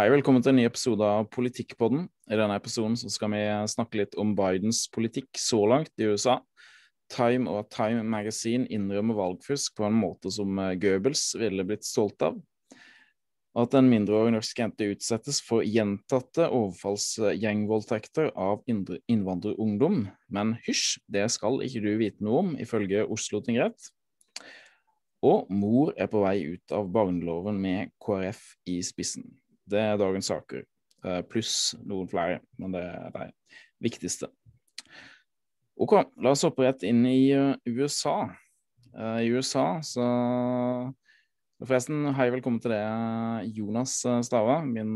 Hei, velkommen til en ny episode av Politikkpodden. I denne episoden skal vi snakke litt om Bidens politikk så langt i USA. Time og Time Magazine innrømmer valgfusk på en måte som eh, Goebbels ville blitt stolt av. At en mindreårig norsk jente utsettes for gjentatte overfallsgjengvoldtekter av innvandrerungdom. Men hysj, det skal ikke du vite noe om, ifølge Oslo tingrett. Og mor er på vei ut av barneloven med KrF i spissen. Det er dagens saker, eh, pluss noen flere, men det er de viktigste. Ok, la oss hoppe rett inn i eh, USA. Eh, I USA så Forresten, hei, velkommen til det, Jonas Stava, min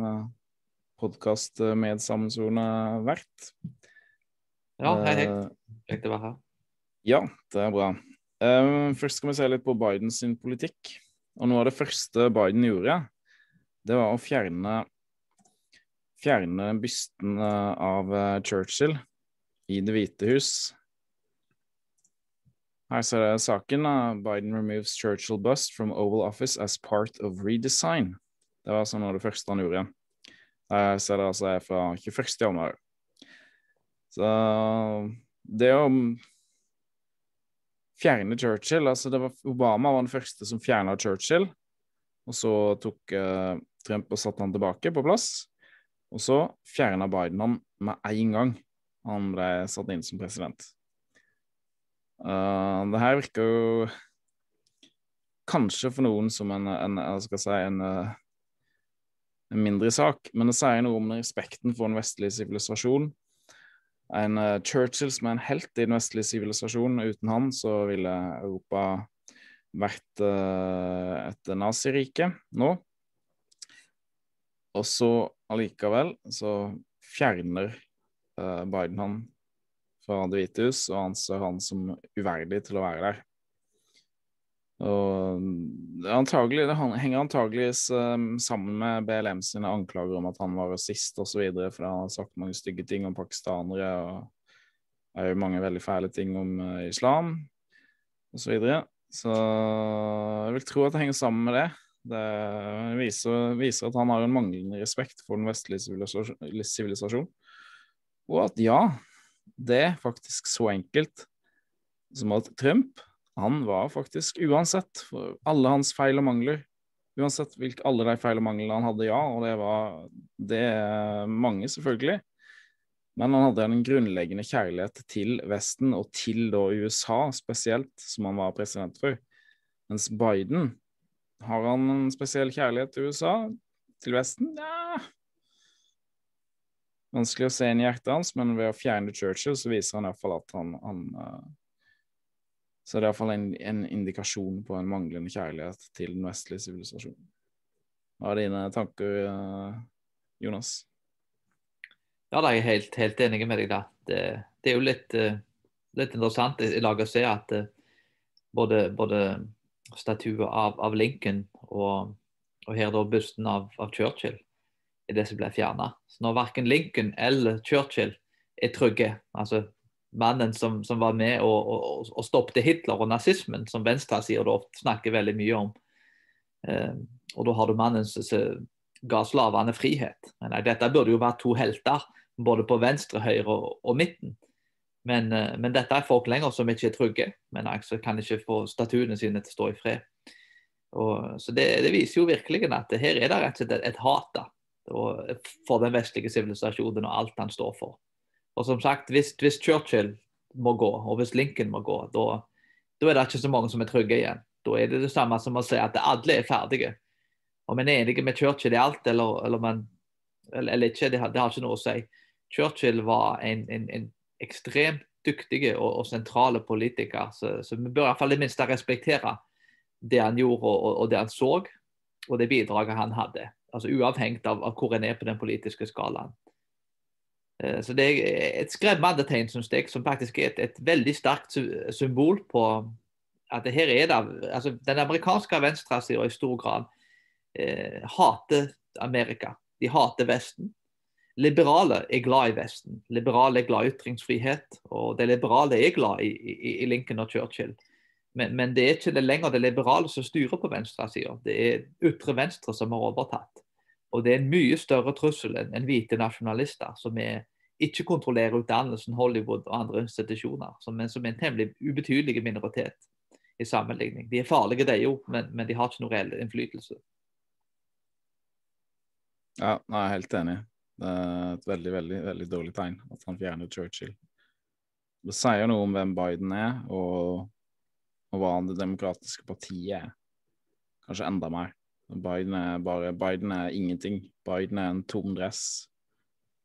podkastmedsammensvorne vert. Ja, hei, hei. Kjekt å være her. Ja, det er bra. Først skal vi se litt på Bidens politikk. Og noe av det første Biden gjorde, det var å fjerne, fjerne bysten av eh, Churchill i Det hvite hus. Her ser jeg saken. Biden removes Churchill bust from Oval Office as part of redesign. Det var altså noe av det første han gjorde. Her ser det altså fra 21. januar. Så det å fjerne Churchill altså var, Obama var den første som fjerna Churchill. Og så tok uh, Trump og satte han tilbake på plass. Og så fjerna Biden han med en gang han ble satt inn som president. Uh, det her virker jo kanskje for noen som en, en, si, en, eh, en mindre sak, men det sier noe om respekten for den vestlige sivilisasjon. En uh, Churchill som er en helt i den vestlige sivilisasjonen. Uten han så ville Europa vært uh, et nazirike nå. Og så allikevel så fjerner uh, Biden han fra Det hvite hus og anser han som uverdig til å være der. Og det, antagelig, det henger antageligvis um, sammen med BLM sine anklager om at han var rasist osv., for han har sagt mange stygge ting om pakistanere og er jo mange veldig fæle ting om uh, islam osv. Så, videre. så jeg vil tro at det henger sammen med det. Det viser, viser, at han har en manglende respekt for den vestlige sivilisasjon. Og at ja, det er faktisk så enkelt som at Trump han var faktisk uansett for alle hans feil og mangler Uansett hvilke, alle de feil og manglene han hadde, ja, og det var det mange, selvfølgelig. Men han hadde en grunnleggende kjærlighet til Vesten, og til da USA spesielt, som han var president for. Mens Biden har han en spesiell kjærlighet til USA? Til Vesten? Ja Vanskelig å se inn i hjertet hans, men ved å fjerne Churchill så viser han iallfall at han, han uh, Så det er iallfall en, en indikasjon på en manglende kjærlighet til den vestlige sivilisasjonen. Hva er dine tanker, uh, Jonas? Ja, da er jeg helt, helt enig med deg. da. Det, det er jo litt, uh, litt interessant i lag å se at både, både statue av, av Lincoln og, og, her da busten av, av Churchill er det som ble fjerna. Så når verken Lincoln eller Churchill er trygge, altså mannen som, som var med og, og, og stoppet Hitler og nazismen, som venstresida snakker veldig mye om, eh, og da har du mannen som ga slavene frihet. Men nei, dette burde jo vært to helter, både på venstre, høyre og, og midten. Men, eh, men, dette er folk lenger som ikke er trygge, men altså kan ikke få statuene sine til å stå i fred. Og, så det, det, viser jo virkelig at her er det rett og slett et, hat da, for den vestlige sivilisasjonen og alt han står for. Og som sagt, hvis, hvis Churchill må gå, og hvis Lincoln må gå, da, da er det ikke så mange som er trygge igjen. Da er det det samme som å si at alle er ferdige. Om en er enig med Churchill i alt eller, eller, man, eller, eller ikke, det har, det har, ikke noe å si. Churchill var en, en, en ekstremt dyktige og, og sentrale politikere. Så, så, vi bør i hvert fall det minste respektere det han gjorde og, og, det han så, og det bidraget han hadde. Altså Uavhengig av, av hvor en er på den politiske skalaen. Eh, så Det er et skremmende tegn synes jeg, som faktisk er et, et veldig sterkt symbol på at her er det, altså Den amerikanske venstresida i stor grad eh, hater Amerika. De hater Vesten. Liberale er glad i Vesten. Liberale er glad i ytringsfrihet. Og det liberale er glad i, i, i Lincoln og Churchill. Men, men, det er ikke det lenger det liberale som styrer på venstresida. Det er ytre venstre som har overtatt. Og det er en mye større trussel enn en hvite nasjonalister, som er, ikke kontrollerer utdannelsen, Hollywood og andre institusjoner, som, som er en temmelig ubetydelig minoritet i sammenligning. De er farlige, de jo, men, men de har ikke noe reell innflytelse. Ja, jeg er helt enig. Det er et veldig, veldig, veldig dårlig tegn at han fjerner Churchill. Det sier noe om hvem Biden er, og, og hva det demokratiske partiet er. Kanskje enda mer. Biden er bare Biden er ingenting. Biden er en tom dress.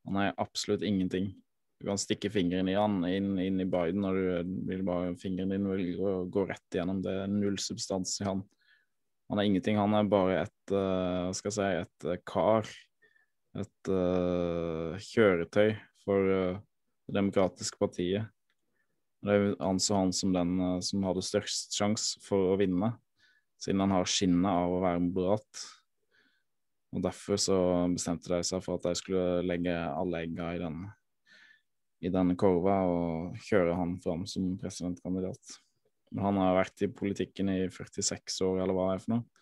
Han er absolutt ingenting. Du kan stikke fingeren i han inn, inn i Biden, og du vil bare fingeren din vil gå, gå rett igjennom. Det er null substans i han. Han er ingenting. Han er bare et uh, skal jeg si, et uh, kar. Et uh, kjøretøy for Det demokratiske partiet. Det anså han som den som hadde størst sjanse for å vinne, siden han har skinnet av å være moderat. Og Derfor så bestemte de seg for at de skulle legge alle egga i den, i den korva og kjøre han fram som presidentkandidat. Han har vært i politikken i 46 år, eller hva det er for noe.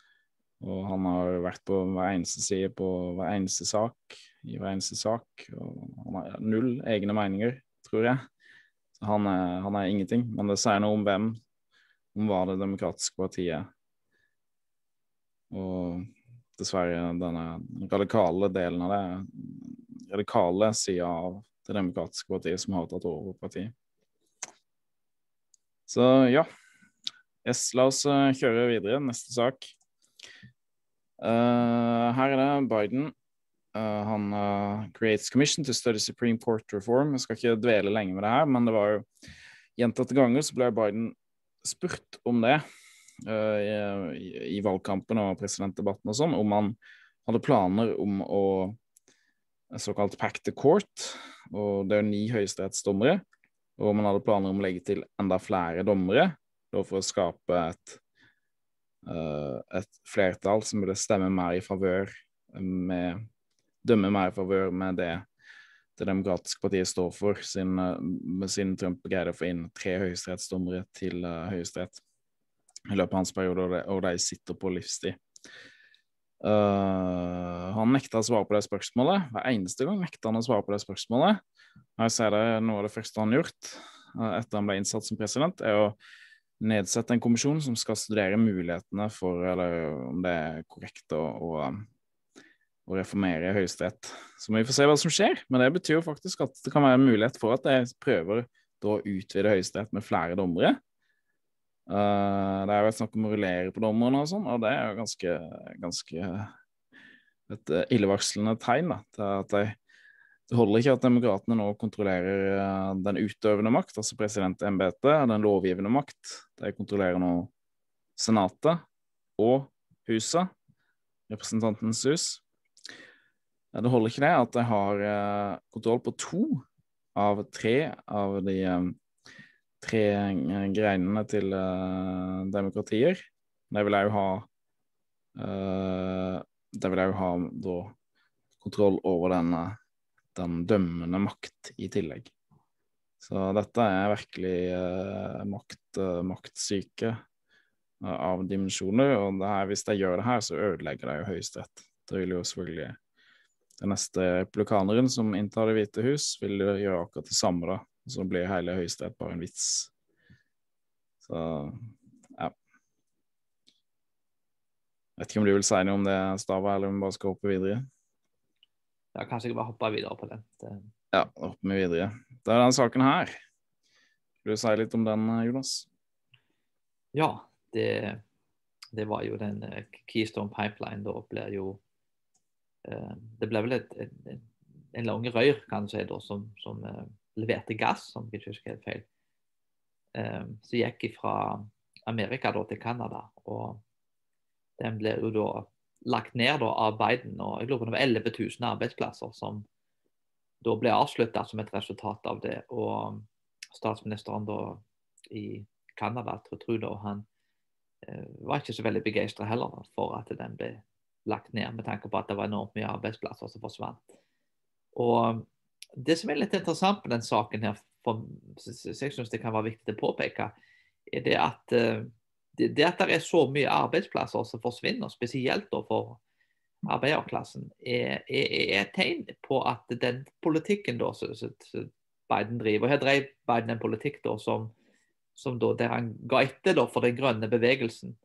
Og han har vært på hver eneste side på hver eneste sak, i hver eneste sak. Og han har null egne meninger, tror jeg. Så han er, han er ingenting. Men det sier noe om hvem, om hva det demokratiske partiet er. Og dessverre denne radikale delen av det, radikale sida av det demokratiske partiet som har tatt over partiet. Så ja. Yes, la oss uh, kjøre videre. Neste sak. Uh, her er det Biden. Uh, han creates commission to study Supreme Court reform. Jeg skal ikke dvele lenge med det her, men det var jo gjentatte ganger så ble Biden spurt om det i, i, valgkampen og presidentdebatten og sånn, om han hadde planer om å såkalt pack the court, og det er ni høyesterettsdommere, og om han hadde planer om å legge til enda flere dommere for å skape et, et flertall som ville stemme mer i favør med Dømme mer i favør med det Det demokratiske partiet står for, siden, siden Trump greide å få inn tre høyesterettsdommere til uh, Høyesterett i løpet av hans periode, og de sitter på livstid. Uh, han nekta å svare på det spørsmålet. Hver eneste gang nekta han å svare på det spørsmålet. Jeg ser det Noe av det første han har gjort uh, etter han ble innsatt som president, er å nedsette en kommisjon som skal studere mulighetene for eller om det er korrekt å, å, å reformere Høyesterett. Så må vi få se hva som skjer. Men det betyr jo faktisk at det kan være en mulighet for at de prøver å utvide Høyesterett med flere dommere. Uh, det er jo et snakk om å rullere på dommerne og sånn, og det er jo ganske, ganske et uh, illevarslende tegn. da, til at de, Det holder ikke at demokratene nå kontrollerer uh, den utøvende makt, altså presidentembetet, den lovgivende makt. De kontrollerer nå Senatet og Huset, Representantens hus. Det holder ikke det at de har kontroll på to av tre av de tre greinene til demokratier. De vil òg ha De vil òg ha da kontroll over den, den, dømmende makt i tillegg. Så dette er virkelig eh, makt, maktsyke av dimensjoner. Og her, hvis de gjør det her, så ødelegger de jo Høyesterett. Det vil jo selvfølgelig den neste republikaneren som inntar Det hvite hus, vil gjøre akkurat det samme. da så blir hele Høyesterett bare en vits. Så ja. Vet ikke om du vil si noe om det, Stava, eller om vi bare skal hoppe videre? Ja, kanskje jeg bare hopper videre på den. Det... Ja, da hopper vi videre. Det er den saken her. Vil du si litt om den, Jonas? Ja, det, det var jo den uh, Keystone Pipeline. Da blir jo Det ble vel et, et, en lang røyr, kan du si, da, som, som leverte gass, om jeg ikke husker helt feil. Um, som gikk fra Amerika da, til Canada. Og den ble jo da lagt ned da, av Biden. og jeg lurer på det var 11 000 arbeidsplasser som da ble avslutta som et resultat av det. Og statsministeren da i Canada, Trudeau, han eh, var ikke så veldig begeistra heller for at den ble lagt ned, med tanke på at det var enormt mye arbeidsplasser som forsvant. Og det som er litt interessant med den saken, her, for, jeg syns det kan være viktig å påpeke, er det at, eh, det, det at det er så mye arbeidsplasser som forsvinner, spesielt for arbeiderklassen, er, et tegn på at den politikken da, som Biden driver og Her drev Biden en politikk da, som, som da, der han ga etter for den grønne bevegelsen.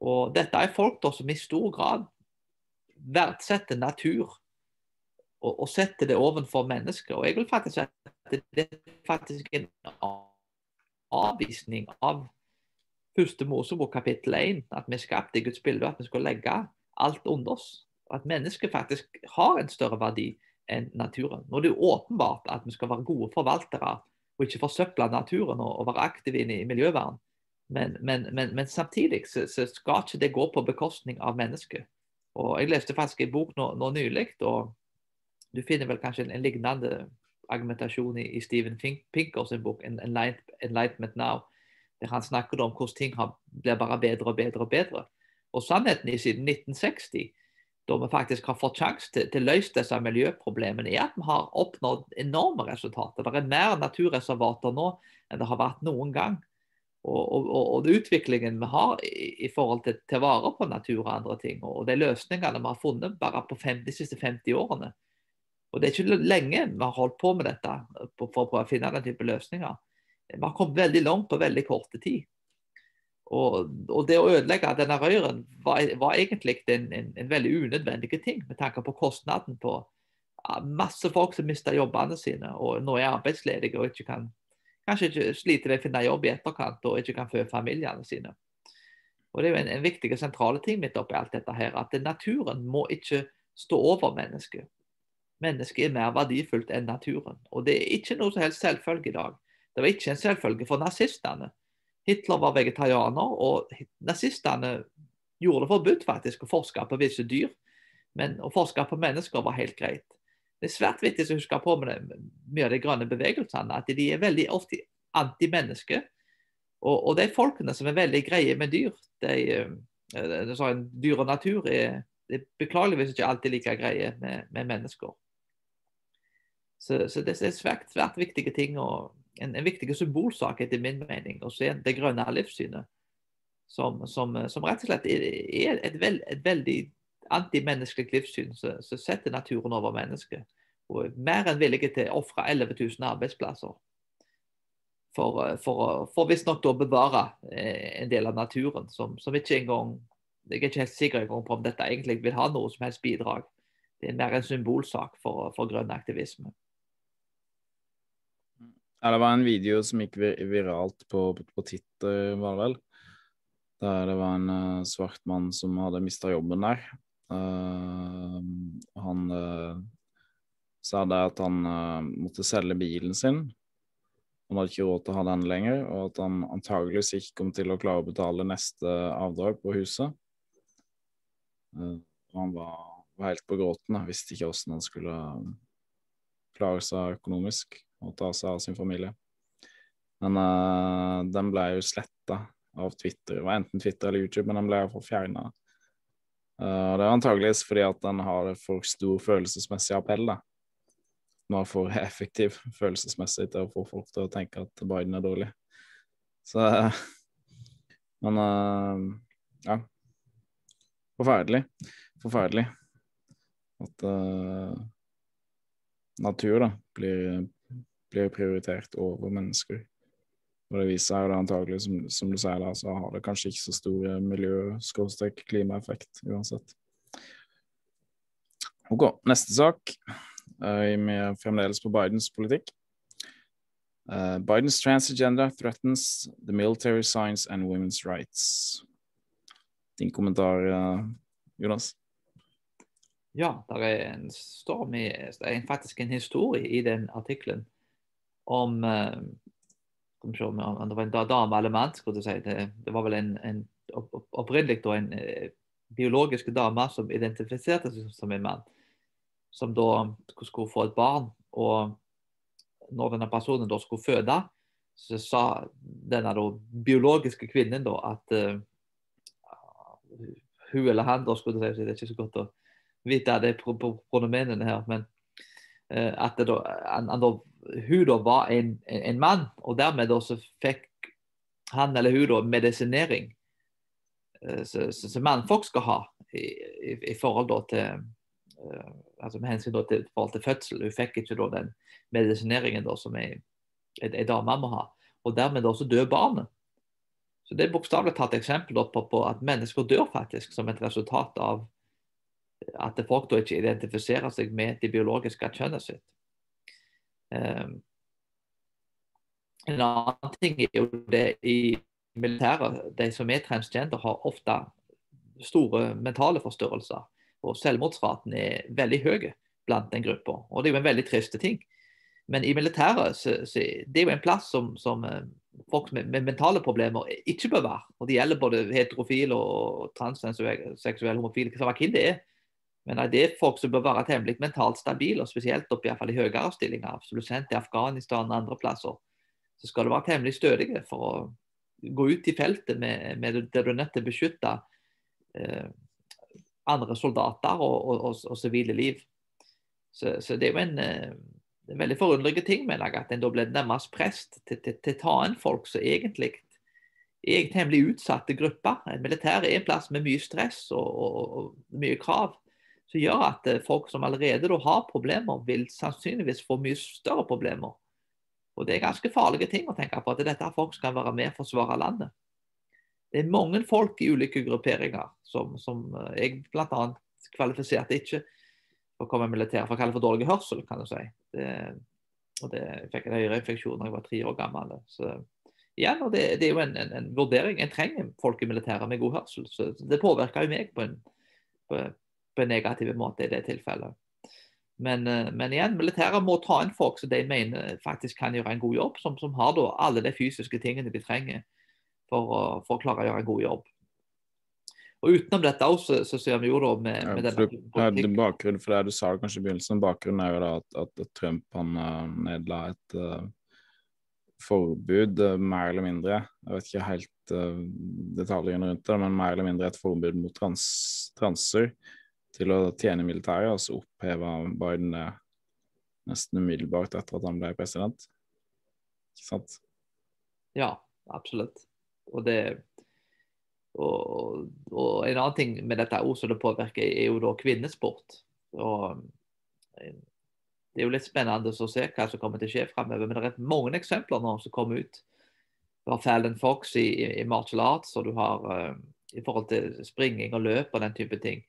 Og Dette er folk da, som i stor grad verdsetter natur og, og setter det ovenfor mennesker. Og jeg vil faktisk si at det er faktisk en avvisning av første Mosebok kapittel 1, at vi er skapt i Guds bilde, og at vi skal legge alt under oss. Og at mennesket faktisk har en større verdi enn naturen. Nå er det jo åpenbart at vi skal være gode forvaltere og ikke forsøple naturen og, og være aktive inn i miljøvern. Men, men, men, men samtidig så, så, skal ikke det gå på bekostning av mennesket. Og Jeg leste faktisk en bok nå, nå nylig, og du finner vel kanskje en, en lignende argumentasjon i, i Steven sin bok 'Enlightenment Now', han snakker om hvordan ting blir bare bedre og bedre og bedre. Og sannheten er siden 1960, da vi faktisk har fått sjanse til, til å løse disse miljøproblemene, er at vi har oppnådd enorme resultater. Det er mer naturreservater nå enn det har vært noen gang. Og, og, og utviklingen vi har i, i forhold til å vare på natur og andre ting, og de løsningene vi har funnet bare på fem, de siste 50 årene, og Det er ikke lenge vi har holdt på med dette for prøve å finne den type løsninger. Har kommet veldig langt på veldig korte tid. Og, og, det å ødelegge denne røyren var, var egentlig en, en, en, veldig unødvendig ting, med tanke på kostnaden på masse folk som mista jobbene sine og nå er arbeidsledige og ikke kan, kanskje ikke sliter med å finne jobb i etterkant og ikke kan fø familiene sine. Og Det er jo en, en viktig sentrale ting midt oppi alt dette her, at naturen må ikke stå over mennesket mennesket er mer verdifullt enn naturen. Og det er ikke noe som helst selvfølge i dag. Det var ikke en selvfølge for nazistene. Hitler var vegetarianer, og nazistene gjorde det forbudt faktisk å forske på visse dyr. Men å forske på mennesker var helt greit. Det er svært viktig å huske på med mye av de grønne bevegelsene, at de er veldig ofte antimennesker. Og, og de folkene som er veldig greie med dyr, de, de, eh, de, dyr og natur, er, er beklageligvis ikke alltid like greie med, med mennesker. Så, så, det er svært, svært viktige ting og en, en viktig symbolsak etter min mening å se det grønne livssynet. Som, som, som, rett og slett er et, veld, et veldig antimenneskelig livssyn som setter naturen over mennesket. Og er mer enn villige til å ofre 11 000 arbeidsplasser for, for, for visstnok å bevare eh, en del av naturen, som, som ikke engang Jeg er ikke helt sikker på om dette egentlig vil ha noe som helst bidrag. Det er mer en symbolsak for, for grønn aktivisme. Ja, det var en video som gikk viralt på, på Twitter, var det vel. Der det var en uh, svart mann som hadde mista jobben der. Uh, han uh, sa det at han måtte selge bilen sin. Han hadde ikke råd til å ha den lenger, og at han antageligvis ikke kom til å klare å betale neste avdrag på huset. han var, var, helt på gråten, visste ikke hvordan han skulle klare seg økonomisk og ta seg av sin familie. Men uh, den ble jo sletta av Twitter. Det var enten Twitter eller YouTube, men den ble iallfall fjerna. Uh, eh, det er antageligvis fordi at den har for stor følelsesmessig appell. da. Den var for effektiv følelsesmessig til å få folk til å tenke at Biden er dårlig. Så Men uh, ja. Forferdelig. Forferdelig. At uh, natur da blir blir prioritert over mennesker. Og det viser seg jo det antagelig, som, som, du sier, da, så har det kanskje ikke så stor miljø-klimaeffekt uansett. Ok, neste sak. Uh, vi er fremdeles på Bidens politikk. Uh, Bidens trans agenda threatens the military science and women's rights. Din kommentar, uh, Jonas? Ja, det er en storm i, det er faktisk en historie i den artikkelen om eh, om det var en dame eller mann. Si. Det, det, var vel en, en opprinnelig en eh, biologisk dame som identifiserte seg som en mann. Som da skulle få et barn. Og når denne personen da skulle føde, så sa denne da, biologiske kvinnen da at uh, hun eller han da skulle si, Det er ikke så godt å vite det pronomenene her, men uh, at da, han, han da hun da var en, en, mann, og dermed da så fikk han eller hun da medisinering som mannfolk skal ha i, i, i forhold til altså med hensyn til, til fødsel. Hun fikk ikke da den medisineringen da, som ei dame må ha. Og dermed også dør barnet. Så Det er bokstavelig talt eksempel på, på, at mennesker dør faktisk som et resultat av at folk da ikke identifiserer seg med det biologiske kjønnet sitt. Um, en annen ting er jo det i militæret, de som er transgender, har ofte store mentale forstyrrelser. Og selvmordsraten er veldig høy blant den gruppa. Og det er jo en veldig trist ting. Men i militæret så, så det er jo en plass som, som eh, folk med, med, mentale problemer ikke bør være. Og Det gjelder både heterofile og transseksuelle, homofile, hva det er. Men det er folk som bør være temmelig mentalt stabile, og spesielt opp i, hvert fall i høyere stillinger. Som du sendt til Afghanistan og andre plasser, så skal du være temmelig stødig for å gå ut i feltet med, med det du er nødt til å beskytte eh, andre soldater og sivile liv. Så, så, det er jo en, eh, en veldig forunderlig ting mener jeg, at en da ble nærmest prest til, til, å ta inn folk som egentlig er temmelig utsatte grupper. En militær er en plass med mye stress og, og, og mye krav. Som gjør at eh, folk som allerede har problemer, vil sannsynligvis få mye større problemer. Og Det er ganske farlige ting å tenke på, at dette folk skal være med og forsvare landet. Det er mange folk i ulike grupperinger som, som eh, jeg bl.a. kvalifiserte ikke for å komme i militæret, for å kalle for dårlig hørsel, kan du si. Det, og det, fikk en øyeinfeksjon da jeg var tre år gammel. Så igjen, og det, det er jo en, en, en, vurdering. En trenger folk i militæret med god hørsel. Så det påvirka jo meg på en, på, på en negativ måte i det tilfellet. Men, eh, men, igjen, militæret må ta inn folk som de mener faktisk kan gjøre en god jobb, som, som har da alle de fysiske tingene de trenger for for å klare å gjøre en god jobb. Og Utenom dette også, så ser vi jo da med, ja, med ja, bakgrunnen for det du sa kanskje i begynnelsen, bakgrunnen er jo da at, at Trump han uh, nedla et uh, forbud, uh, mer eller mindre. Jeg vet ikke helt uh, detaljene rundt det, men mer eller mindre et forbud mot trans, transer til å tjene militæret. Og så oppheva Biden det nesten umiddelbart etter at han ble president. Ikke sant? Ja, absolutt. Og det og, og, en annen ting med dette som det påvirker, er jo da kvinnesport. Og eh, det er jo litt spennende å se hva som kommer til å skje framover. Men det er mange eksempler nå som kommer ut. Du har Fallon Fox i, i, martial arts, og du har uh, i forhold til springing og løp og den type ting.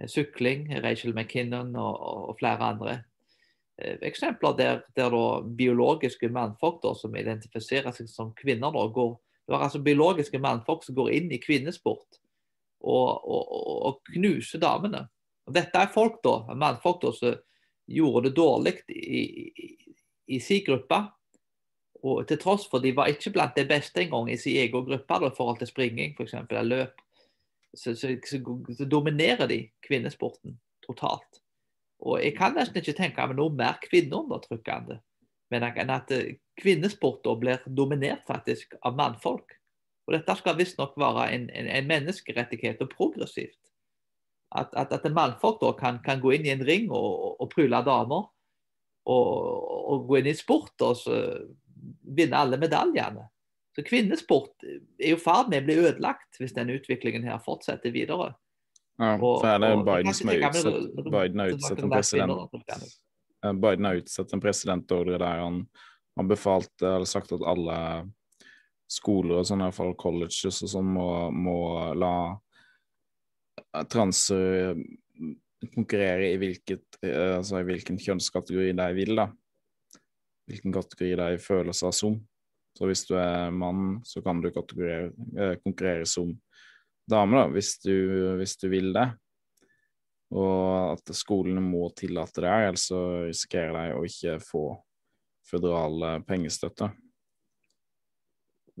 Uh, sykling, Rachel McKinnon og, og, flere andre. Uh, eksempler der, der da biologiske mannfolk da, som identifiserer seg som kvinner, da, går det var altså biologiske mannfolk som går inn i kvinnesport og, og, og knuser damene. Og dette er folk da, mannfolk da, som gjorde det dårlig i, i, i sin gruppe. Og til tross for de var ikke blant de beste engang i sin egen gruppe i forhold til springing f.eks. eller løp, så, så, så, dominerer de kvinnesporten totalt. Og jeg kan nesten ikke tenke meg noe mer kvinneundertrykkende men at kvinnesport kvinnesport blir dominert faktisk av mannfolk. Og Dette skal visstnok være en, en, en, menneskerettighet og progressivt. At, at, at mannfolk da kan, kan, gå inn i en ring og, og pryle damer. Og, og, gå inn i sport og vinne alle medaljene. Så Kvinnesport er i ferd med å bli ødelagt hvis denne utviklingen her fortsetter videre. Ja, så er det Biden som er utsatt, Biden har utsatt en president. Eh, Biden har utsatt en presidentordre der han, har befalte, eller sagt at alle skoler og sånn, iallfall colleges og sånn, må, må la transer konkurrere i, hvilket, eh, altså i hvilken kjønnskategori de vil. da. Hvilken kategori de føler seg som. Så hvis du er mann, så kan du eh, konkurrere som dame, da, hvis du, hvis du vil det. Og at skolene må tillate det, ellers så risikerer de å ikke få føderal pengestøtte.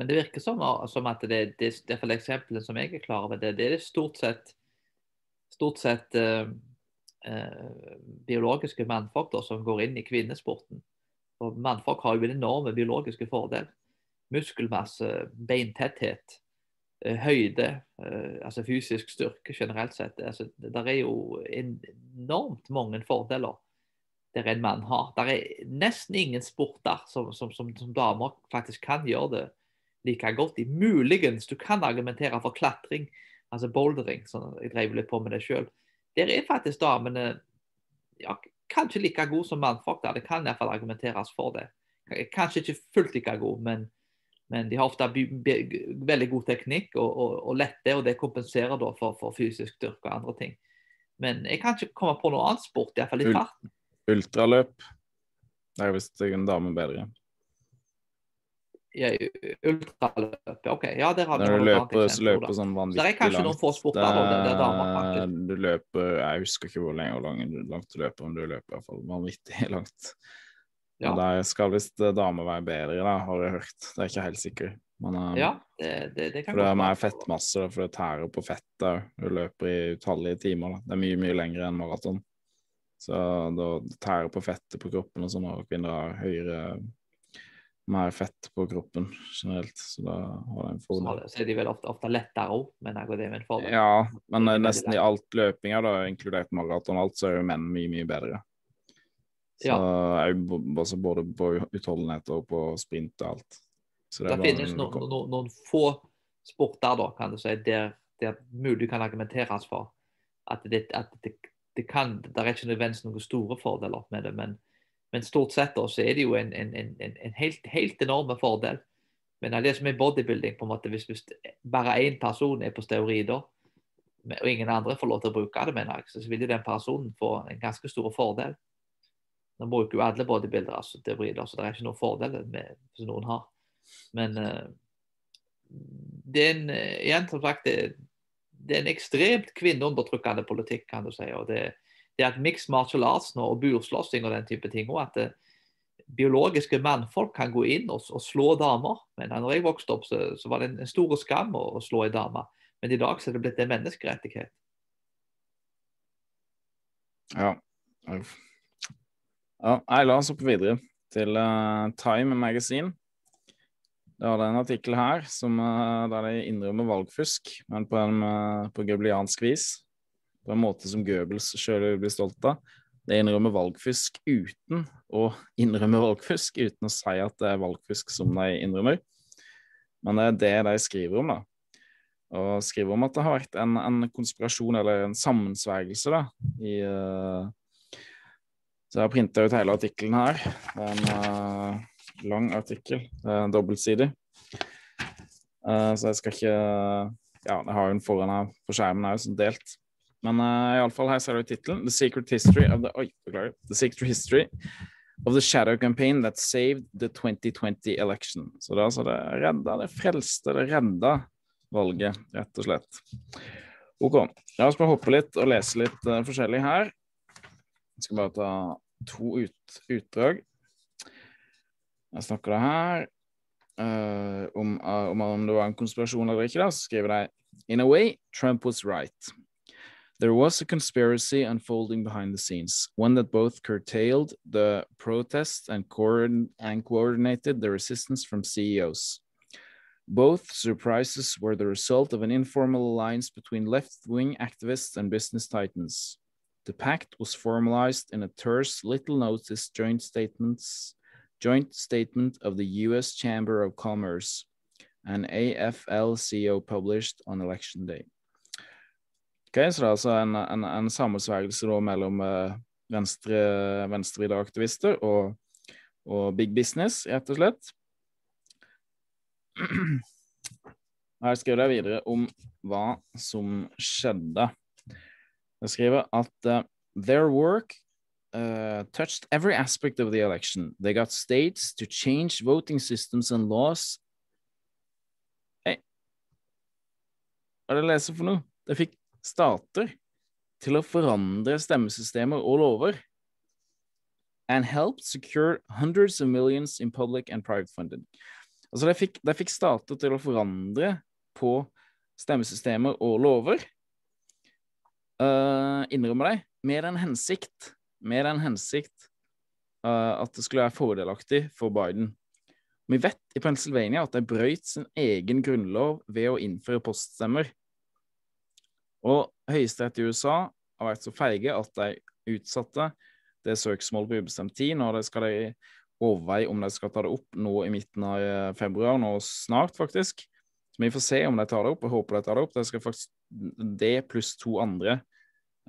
Men det virker som, som at det, det, det for eksempelet som jeg er klar over, det, det er stort sett, stort sett eh, eh, biologiske mannfolk da, som går inn i kvinnesporten. Og Mannfolk har jo en enorme biologiske fordel. Muskelmasse, beintetthet. Eh, høyde, eh, altså fysisk styrke generelt sett. Altså, det er jo enormt mange fordeler der en mann har. Det er nesten ingen sporter som, som, som, som, damer faktisk kan gjøre det like godt i. Muligens du kan argumentere for klatring, altså bouldering. sånn, Jeg drev litt på med det sjøl. Der er faktisk damene ja, kanskje like gode som mannfolk. der, Det kan iallfall argumenteres for det. Kanskje ikke fullt like gode, men, men de har ofte veldig god teknikk og, og, og, lette, og det kompenserer da for, for fysisk styrke og andre ting. Men jeg kan ikke komme på noe annet sport, iallfall i farten. Ultraløp. Det er visst en dame bedre. Ja, ultraløp, OK. Ja, der har du noe løper, så løper sånn vanvittig langt. Det er kanskje noen få sporter der, der damer kan Du løper Jeg husker ikke hvor lenge langt du løper, men du løper iallfall vanvittig langt. Ja. Der skal visst damer være bedre, da, har jeg hørt. Det er ikke helt sikker. Men, um, ja, det, det, det kan for det er mer fettmasse, for det tærer på fettet. Du løper i utallige timer. Da. Det er mye, mye lengre enn maraton. Så da tærer på fettet på kroppen, og sånn, og kvinner har høyere mer fett på kroppen generelt, så da har de en fordel. Så er de vel ofte, ofte lettere òg, men jeg går det med en fordel. Ja, men nesten i alt løpinga, da, inkludert maraton og alt, så er jo menn mye, mye bedre. Så ja. altså både på utholdenhet og på sprint og alt. Så det, det finnes noen, noen, noen, få sporter da, kan du si, der det mulig kan argumenteres for at det, at det, det kan, det er ikke nødvendigvis noen store fordeler med det, men men stort sett da, så er det jo en, en, en, en helt, helt enorme fordel. Men det som er bodybuilding, på en måte, hvis, hvis bare én person er på steorider, og ingen andre får lov til å bruke det, mener jeg, så vil jo den personen få en ganske stor fordel. Nå bruker jo alle bodybuildere steroider, så det er ikke noen fordel med, hvis noen har. Men uh, det er en, igjen som sagt, det, det er en ekstremt kvinneundertrykkende politikk, kan du si. og det det at mixed martial arts nå, og burslåssing og den type ting, og at eh, biologiske mannfolk kan gå inn og, og slå damer. Men når jeg vokste opp, så, så var det en, en stor skam å, å, slå en dame. Men i dag så er det blitt en menneskerettighet. Ja. Ja jeg la oss opp videre til uh, Time Magazine. Det hadde en artikkel her som, uh, der de innrømmer valgfusk, men på, en, uh, på gebliansk vis på en måte som Goebbels sjøl blir stolt av. De innrømmer valgfusk uten å innrømme valgfusk, uten å si at det er valgfusk som de innrømmer. Men det er det de skriver om, da. Og skriver om at det har vært en, en konspirasjon, eller en sammensvergelse, da, i uh... Så jeg har printa ut hele artikkelen her. Det er en uh, lang artikkel. Er dobbeltsidig. Uh, så jeg skal ikke Ja, jeg har den foran her på skjermen òg, som delt. Men uh, iallfall her ser du tittelen. The Secret History of the Oi, beklager. The Secret History of the Shadow Campaign That Saved the 2020 Election. Så det er altså det redda, det frelste, det redda valget, rett og slett. OK. La oss bare hoppe litt og lese litt uh, forskjellig her. Jeg skal bare ta to ut, utdrag. Jeg snakker det her uh, om, uh, om, det var en konspirasjon eller ikke. da, så skriver In a way, Trump was right. There was a conspiracy unfolding behind the scenes, one that both curtailed the protests and, and coordinated the resistance from CEOs. Both surprises were the result of an informal alliance between left wing activists and business titans. The pact was formalized in a terse, little noticed joint statements joint statement of the US Chamber of Commerce, an AFL-CIO published on election day. Okay, så det er altså en, en, en sammensvergelse mellom uh, venstre, venstrevridde aktivister og, og, big business, rett og slett. Her skriver jeg videre om hva som skjedde. Jeg skriver at uh, their work uh, touched every aspect of the election. They got states to change voting systems and laws. Hei, hva er det jeg leser for noe? Det fikk stater til å forandre stemmesystemer og lover. And helped secure hundreds of millions in public and private funding. Altså, de fikk, de fikk stater til å forandre på stemmesystemer og lover. Uh, innrømmer de, med den hensikt, med den hensikt uh, at det skulle være fordelaktig for Biden. Vi vet i Pennsylvania at de brøyt sin egen grunnlov ved å innføre poststemmer. Og Høyesterett i USA har vært så feige at de utsatte det søksmålet på ubestemt tid. Nå skal de overveie om de skal ta det opp nå i midten av eh, februar, nå snart faktisk. Så vi får se om de tar det opp. Jeg håper de tar det opp. De skal faktisk det pluss to andre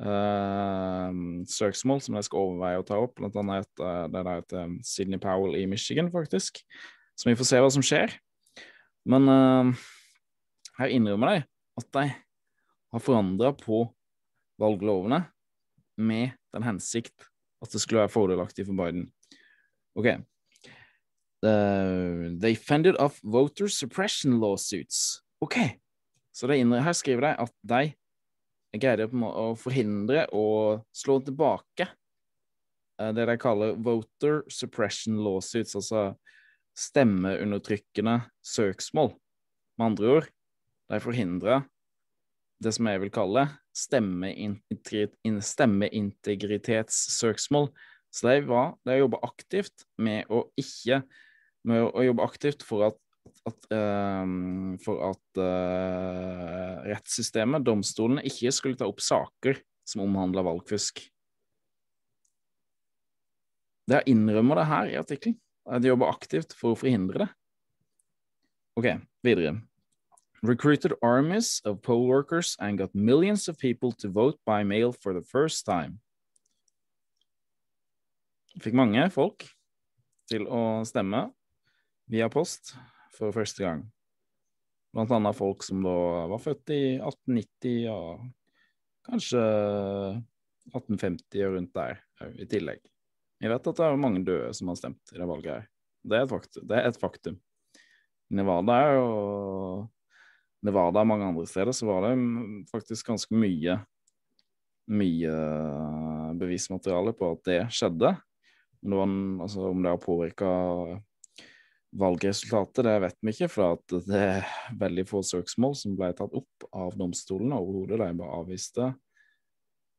søksmål som de skal overveie å ta opp, blant annet et, uh, det der til Sydney Powell i Michigan, faktisk. Så vi får se hva som skjer. Men uh, her innrømmer de at de har forandra på valglovene med den hensikt at det skulle være fordelaktig for Biden. OK. Uh, they fended off voter suppression lawsuits. OK. Så her skriver de at de greide å forhindre og slå tilbake uh, det de kaller voter suppression lawsuits, altså stemmeundertrykkende søksmål. Med andre ord, de forhindra det som jeg vil kalle stemmeintegritetssøksmål. Så de, var, de jobba aktivt med å ikke med å jobbe aktivt for at, at, um, for at uh, rettssystemet, domstolene, ikke skulle ta opp saker som omhandla valgfusk. Det innrømmer det her i artikkelen. De jobber aktivt for å forhindre det. OK, videre. Recruited armies of poll workers and got millions of people to vote by mail for the first time. Fikk mange folk til å stemme via post for første gang. Blant annet folk som da var født i 1890 og kanskje 1850 og rundt der i tillegg. Jeg vet at det er mange døde som har stemt i det valget her. Det er et faktum. Det er et faktum. Nevada og Nevada og mange andre steder så var det faktisk ganske mye mye bevismateriale på at det skjedde. Om det, var, altså, om det har påvirka valgresultatet, det vet vi ikke, for at det er veldig få søksmål som ble tatt opp av domstolene overhodet. De bare avviste,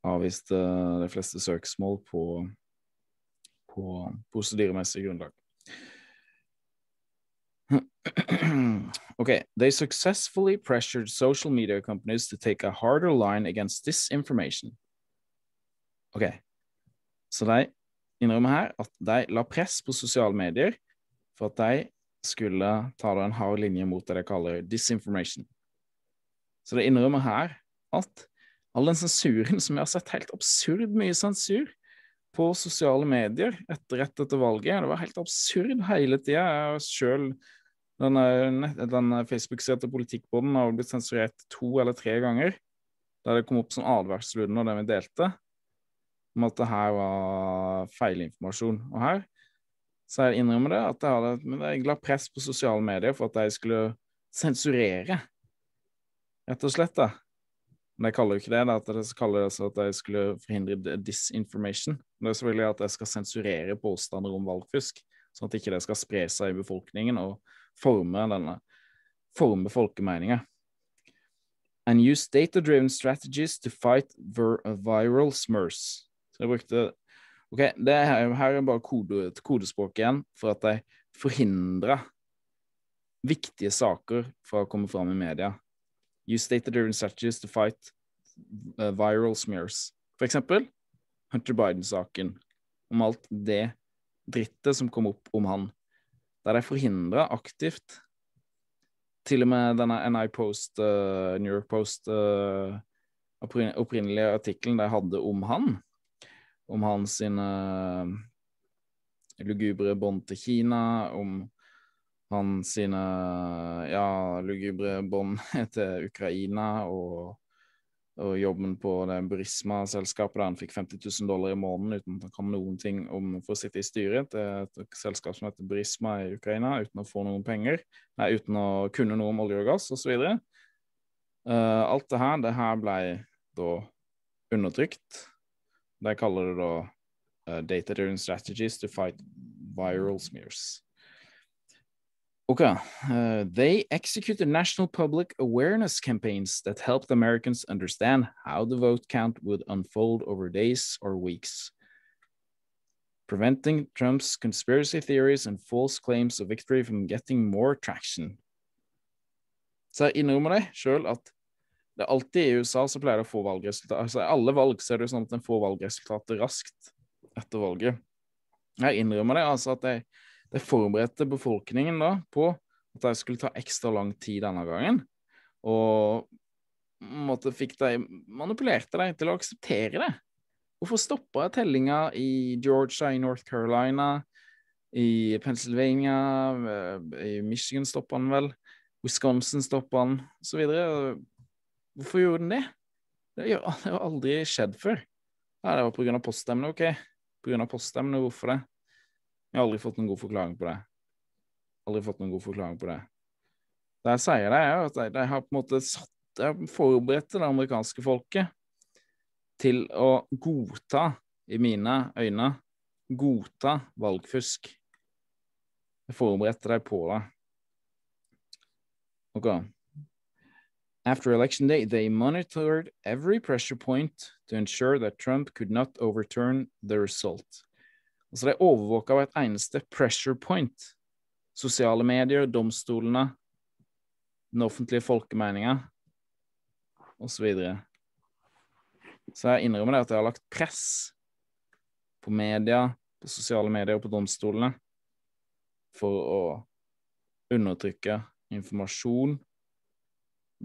avviste de fleste søksmål på, på prosedyremessig grunnlag. okay, they successfully pressured social media companies to take a harder line against disinformation. Ok, så de innrømmer her at de la press på sosiale medier for at de skulle ta en hard linje mot det de kaller disinformation. Så det innrømmer her at all den sensuren som vi har sett helt absurd mye sensur på sosiale medier etter, rett etter valget, det var helt absurd hele tida. Jeg sjøl den, den Facebook-sida til Politikkbåten har blitt sensurert to eller tre ganger. Da det kom opp som advarsel under det vi delte, om at det her var feilinformasjon. Og her så jeg innrømmer det, at jeg hadde jeg la press på sosiale medier for at jeg skulle sensurere, rett og slett. da. Men jeg kaller jo ikke det, da, at jeg kaller det at jeg skulle forhindre disinformation. Det er selvfølgelig at jeg skal sensurere påstander om valgfusk, sånn at ikke det skal spre seg i befolkningen og forme denne forme folkemeninga. And use data-driven strategies to fight viral smurs. Så jeg brukte Ok, det her, her er bare kode, kodespråk igjen for at de forhindrer viktige saker fra å komme fram i media. Use data-driven strategies to fight uh, viral smears. For eksempel Hunter Biden-saken, om alt det drittet som kom opp om han. Der de forhindra aktivt til og med denne NI Post, uh, New York Post, uh, opprinnelige artikkelen de hadde om han, om hans sine lugubre bånd til Kina, om hans sine ja, lugubre bånd til Ukraina og, og, jobben på det Burisma-selskapet der han fikk 50 000 dollar i måneden uten at han kan noen ting om for å sitte i styret til et selskap som heter Burisma i Ukraina, uten å få noen penger, nei, uten å kunne noe om olje og gass osv. Uh, eh, alt det her, det her ble da undertrykt De kaller det da uh, data-driven strategies to fight viral smears. Okay. Uh, they executed national public awareness campaigns that helped Americans understand how the vote count would unfold over days or weeks, preventing Trump's conspiracy theories and false claims of victory from getting more traction. Så jeg innrømmer sjøl at Det er alltid i USA så pleier det å få valgresultater. Altså, I alle valg så er det jo sånn at en får valgresultater raskt etter valget. Jeg innrømmer det, altså at jeg, jeg forberedte befolkningen da på at det skulle ta ekstra lang tid denne gangen. Og måtte fikk de manipulerte deg til å akseptere det. Hvorfor stoppa tellinga i Georgia, i North Carolina, i Pennsylvania, eh, i Michigan stoppa den vel, Wisconsin stoppa den, osv. Hvorfor gjorde den det? Det har aldri skjedd før. Ja, det var pga. poststemmene, OK. Pga. poststemmene, hvorfor det? Jeg har aldri fått noen god forklaring på det. Aldri fått noen god forklaring på det. Det jeg sier, det er at de, har på en måte satt forberedt det amerikanske folket til å godta, i mine øyne, godta valgfusk. Jeg forberedte deg på det. Ok. After election day, they monitored every pressure point to ensure that Trump could not overturn the result. Altså, de overvåka hvert eneste pressure point. Sosiale medier, domstolene, den offentlige folkemeninga osv. Så, videre. så jeg innrømmer det at jeg har lagt press på media, på sosiale medier og på domstolene for å undertrykke informasjon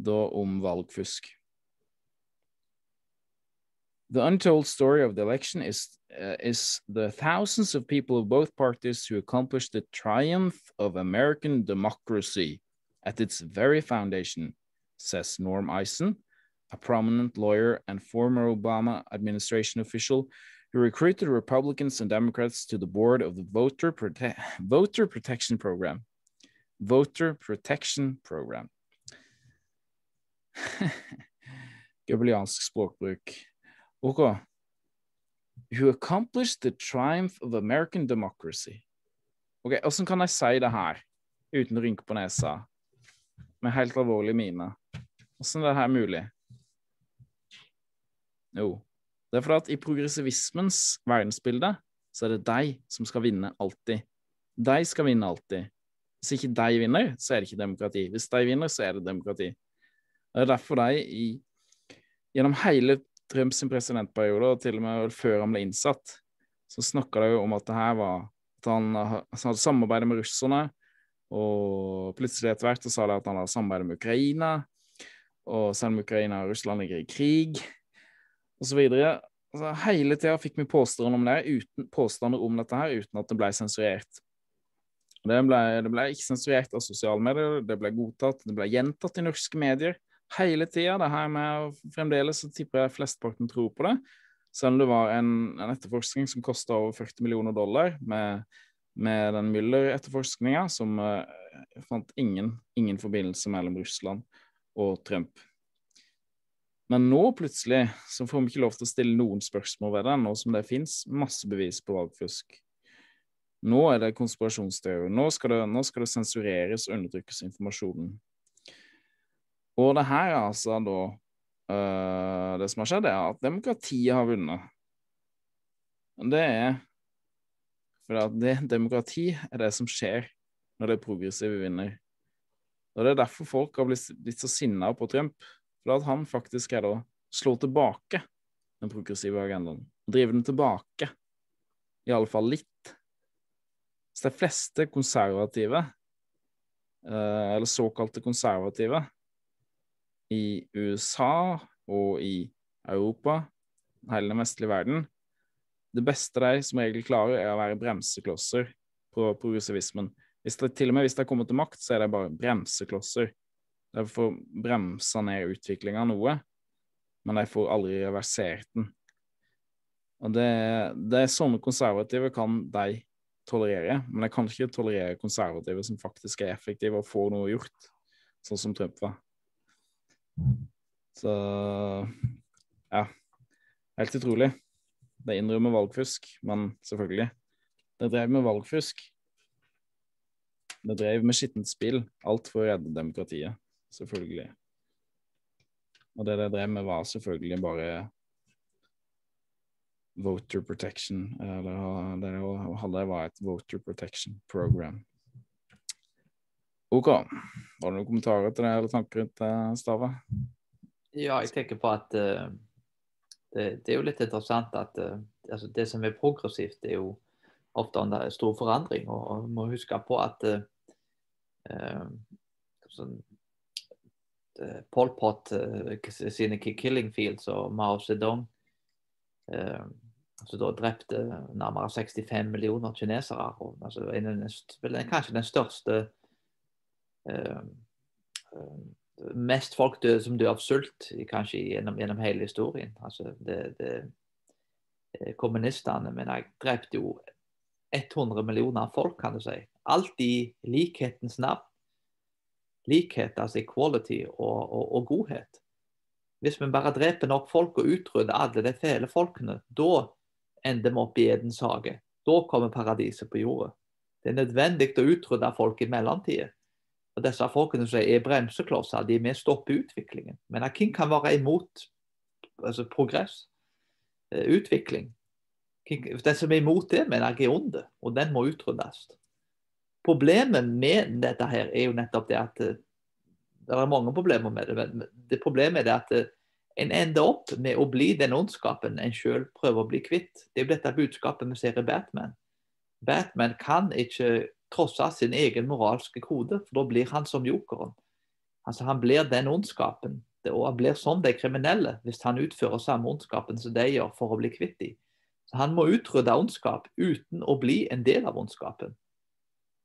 da om valgfusk. The untold story of the election is, uh, is the thousands of people of both parties who accomplished the triumph of American democracy at its very foundation, says Norm Eisen, a prominent lawyer and former Obama administration official who recruited Republicans and Democrats to the board of the Voter, Prote Voter Protection Program. Voter Protection Program. Gabeliansk språkbruk. OK. Who accomplished the triumph of American democracy. Ok, Åssen kan jeg si det her uten å rynke på nesa, med helt alvorlig mine? Åssen er det her mulig? Jo, det er fordi at i progressivismens verdensbilde så er det de som skal vinne alltid. De skal vinne alltid. Hvis ikke de vinner, så er det ikke demokrati. Hvis de vinner, så er det demokrati. Det er derfor de i, gjennom hele Trumps presidentperiode, og til og med før han ble innsatt, så snakka de jo om at det her var at han, hadde samarbeidet med russerne, og plutselig etter hvert så sa de at han hadde samarbeidet med Ukraina, og selv om Ukraina og Russland ligger i krig, osv. Altså, hele tida fikk vi påstander om, det, uten, påstander om dette her uten at det ble sensurert. Det ble, det ble ikke sensurert av sosiale medier, det ble godtatt, det ble gjentatt i norske medier hele tida. Det her med Fremdeles så tipper jeg flesteparten tror på det. Selv om det var en, en etterforskning som kosta over 40 millioner dollar, med, med den Müller-etterforskninga, som uh, fant ingen, ingen forbindelse mellom Russland og Trump. Men nå plutselig så får vi ikke lov til å stille noen spørsmål ved det, nå som det fins masse bevis på valgfusk. Nå er det konspirasjonsteori. Nå nå skal det sensureres og undertrykkes informasjonen. Og det her er altså da uh, Det som har skjedd, er at demokratiet har vunnet. Det er For at det demokrati er det som skjer når det progressive vinner. Og Det er derfor folk har blitt, blitt så sinna på Trump. For at han faktisk er å slå tilbake den progressive agendaen. Drive den tilbake. I alle fall litt. Så de fleste konservative, eh, eller såkalte konservative, i USA og i Europa, hele den vestlige verden Det beste de som regel klarer, er å være bremseklosser på progressivismen. Hvis det, til og med hvis de kommer til makt, så er de bare bremseklosser de får bremsa ned utviklinga noe, men de får aldri reversert den. Og det, det er sånne konservative kan de tolerere, men de kan ikke tolerere konservative som faktisk er effektive og får noe gjort, sånn som Trump var. Så ja. Helt utrolig. Det innrømmer valgfusk, men selvfølgelig. Det drev med valgfusk. Det drev med skittent spill. Alt for å redde demokratiet selvfølgelig. Og det de drev med, var selvfølgelig bare voter protection. Eller det de hadde, var et voter protection program. OK. Har du noen kommentarer til det, eller tanker rundt det, Stave? Ja, jeg tenker på at uh, det, det, er jo litt interessant at uh, altså det som er progressivt, er jo ofte en stor forandring. Og vi må huske på at uh, sånn, Pol Pot sine killing fields og Mao Zedong. Som da drepte nærmere 65 millioner kinesere. Og, altså, en, kanskje den største Mest folk døde som dør av sult kanskje gjennom, gjennom hele historien. Altså, det, det, kommunistene men jeg drepte jo 100 millioner folk, kan du si. Alt i likhetens navn likhet, altså equality og, og, og, godhet. Hvis vi bare dreper nok folk og utrydder alle de fæle folkene, da ender vi opp i Edens hage. Da kommer paradiset på jorda. Det er nødvendig å utrydde folk i mellomtida. Og disse folkene som er bremseklosser, de er med å stoppe utviklingen. Men hvem kan være imot altså progress, eh, utvikling? Den som er imot det, mener jeg er onde, og den må utryddes. Problemet med dette her er jo nettopp det at eh, det er mange problemer med det. Men det problemet er det at eh, en ender opp med å bli den ondskapen en sjøl prøver å bli kvitt. Det er jo dette budskapet vi ser i Batman. Batman kan ikke trosse sin egen moralske kode, for da blir han som jokeren. Altså Han blir den ondskapen, og han blir som de kriminelle hvis han utfører samme ondskapen som de gjør for å bli kvitt dem. Så Han må utrydde ondskap uten å bli en del av ondskapen.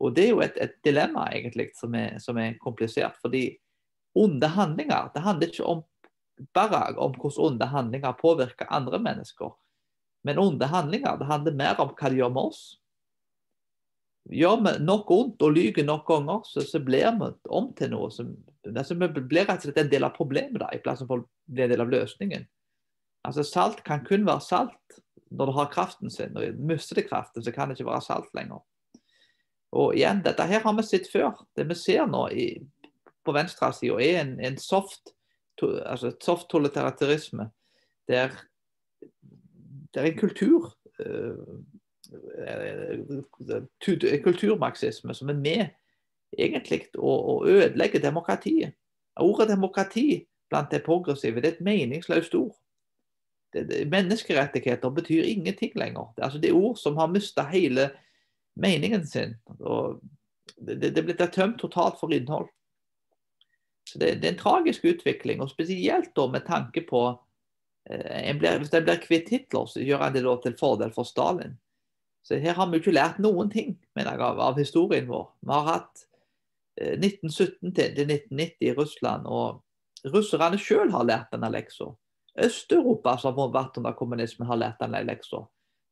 Og Det er jo et, et dilemma egentlig som er, som er, komplisert. fordi onde handlinger det handler ikke om, bare om hvordan onde handlinger påvirker andre mennesker. Men onde handlinger det handler mer om hva de gjør med oss. Gjør vi nok vondt og lyver nok ganger, så, så blir vi om til noe som altså Vi blir rett og slett en del av problemet da, i plassen for å bli en del av løsningen. Altså Salt kan kun være salt når det har kraften sin. Når mister det kraften, så kan det ikke være salt lenger. Og igjen, dette her har vi sett før. Det vi ser nå i, på venstresida, er en, en soft, altså soft totalitarisme. Der det er en kultur uh, kulturmarxisme som er med egentlig å, ødelegge demokratiet. Ordet demokrati blant de progressive det er et meningsløst ord. Menneskerettigheter betyr ingenting lenger. Det, altså, det er ord som har mista hele meningen sin. Det, det, blir tømt totalt for innhold. Så det, det, er en tragisk utvikling, og spesielt da med tanke på eh, blir, Hvis en blir kvitt Hitler, så gjør han det da til fordel for Stalin. Så her har vi ikke lært noen ting jeg, av, av historien vår. Vi har hatt eh, 1917 til, til 1990 i Russland, og russerne sjøl har lært denne leksa. Øst-Europa som har vært under kommunismen, har lært denne leksa.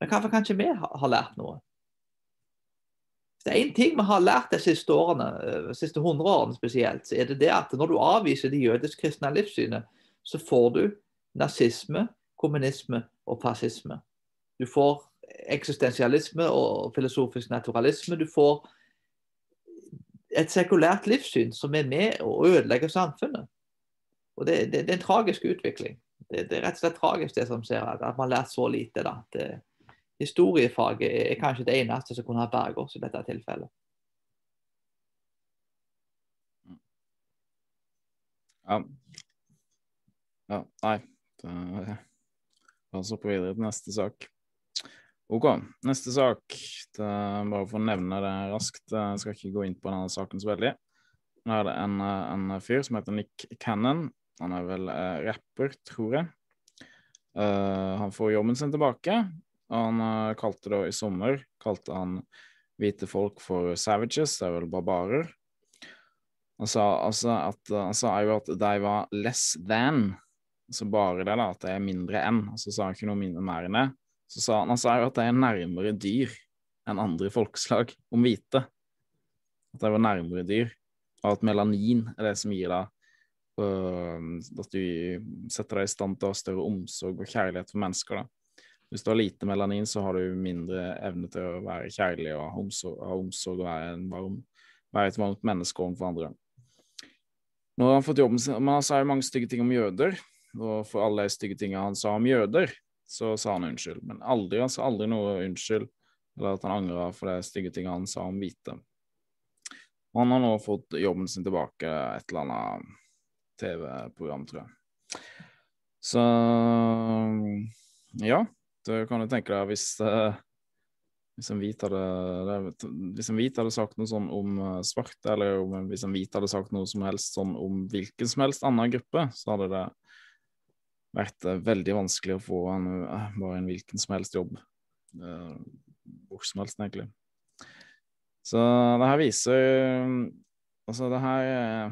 Men hvorfor kan ikke vi ha, ha lært noe? det er én ting vi har lært de siste årene, de siste hundre årene spesielt, så er det det at når du avviser det jødisk-kristne livssynet, så får du nazisme, kommunisme og fascisme. Du får eksistensialisme og filosofisk naturalisme. Du får et sekulært livssyn som er med å ødelegge samfunnet. Og Det, det, det er en tragisk utvikling. Det, det, er rett og slett tragisk det som ser at, man har lært så lite. da. Det, historiefaget er kanskje det eneste som kunne ha berget oss i dette tilfellet. Ja. ja nei. La oss hoppe videre til neste sak. OK, neste sak. Det bare for å nevne det raskt. Jeg skal ikke gå inn på denne saken så veldig. Nå er det en, en fyr som heter Nick Cannon. Han er vel eh, rapper, tror jeg. Uh, han får jobben sin tilbake, han uh, kalte da i sommer kalte han hvite folk for savages, det er vel barbarer. Han sa altså at han sa jo at de var less than, altså bare det, da, at de er mindre enn. Altså så sa han ikke noe mindre mer enn det. Så sa han, altså at de er nærmere dyr enn andre folkeslag om hvite. At de var nærmere dyr, og at melanin er det som gir deg uh, At du setter deg i stand til å ha større omsorg og kjærlighet for mennesker. da. Hvis du har lite melanin, så har du mindre evne til å være kjærlig og ha omsorg, ha omsorg og være, varm, være et varmt menneske overfor andre. Nå har han fått jobben sin, men Han sa jo mange stygge ting om jøder, og for alle de stygge tingene han sa om jøder, så sa han unnskyld. Men aldri, sa aldri noe unnskyld, eller at han angra for det stygge tinget han sa om hvite. Han har nå fått jobben sin tilbake, et eller annet TV-program, tror jeg. Så ja. Du kan jo tenke deg hvis uh, hvis en hvit hadde, hadde sagt noe sånn om uh, svarte, eller om, hvis en hvit hadde sagt noe som helst sånn om hvilken som helst annen gruppe, så hadde det vært uh, veldig vanskelig å få en, uh, bare en hvilken som helst jobb. Hvor som helst, egentlig. Så det her viser Altså, det her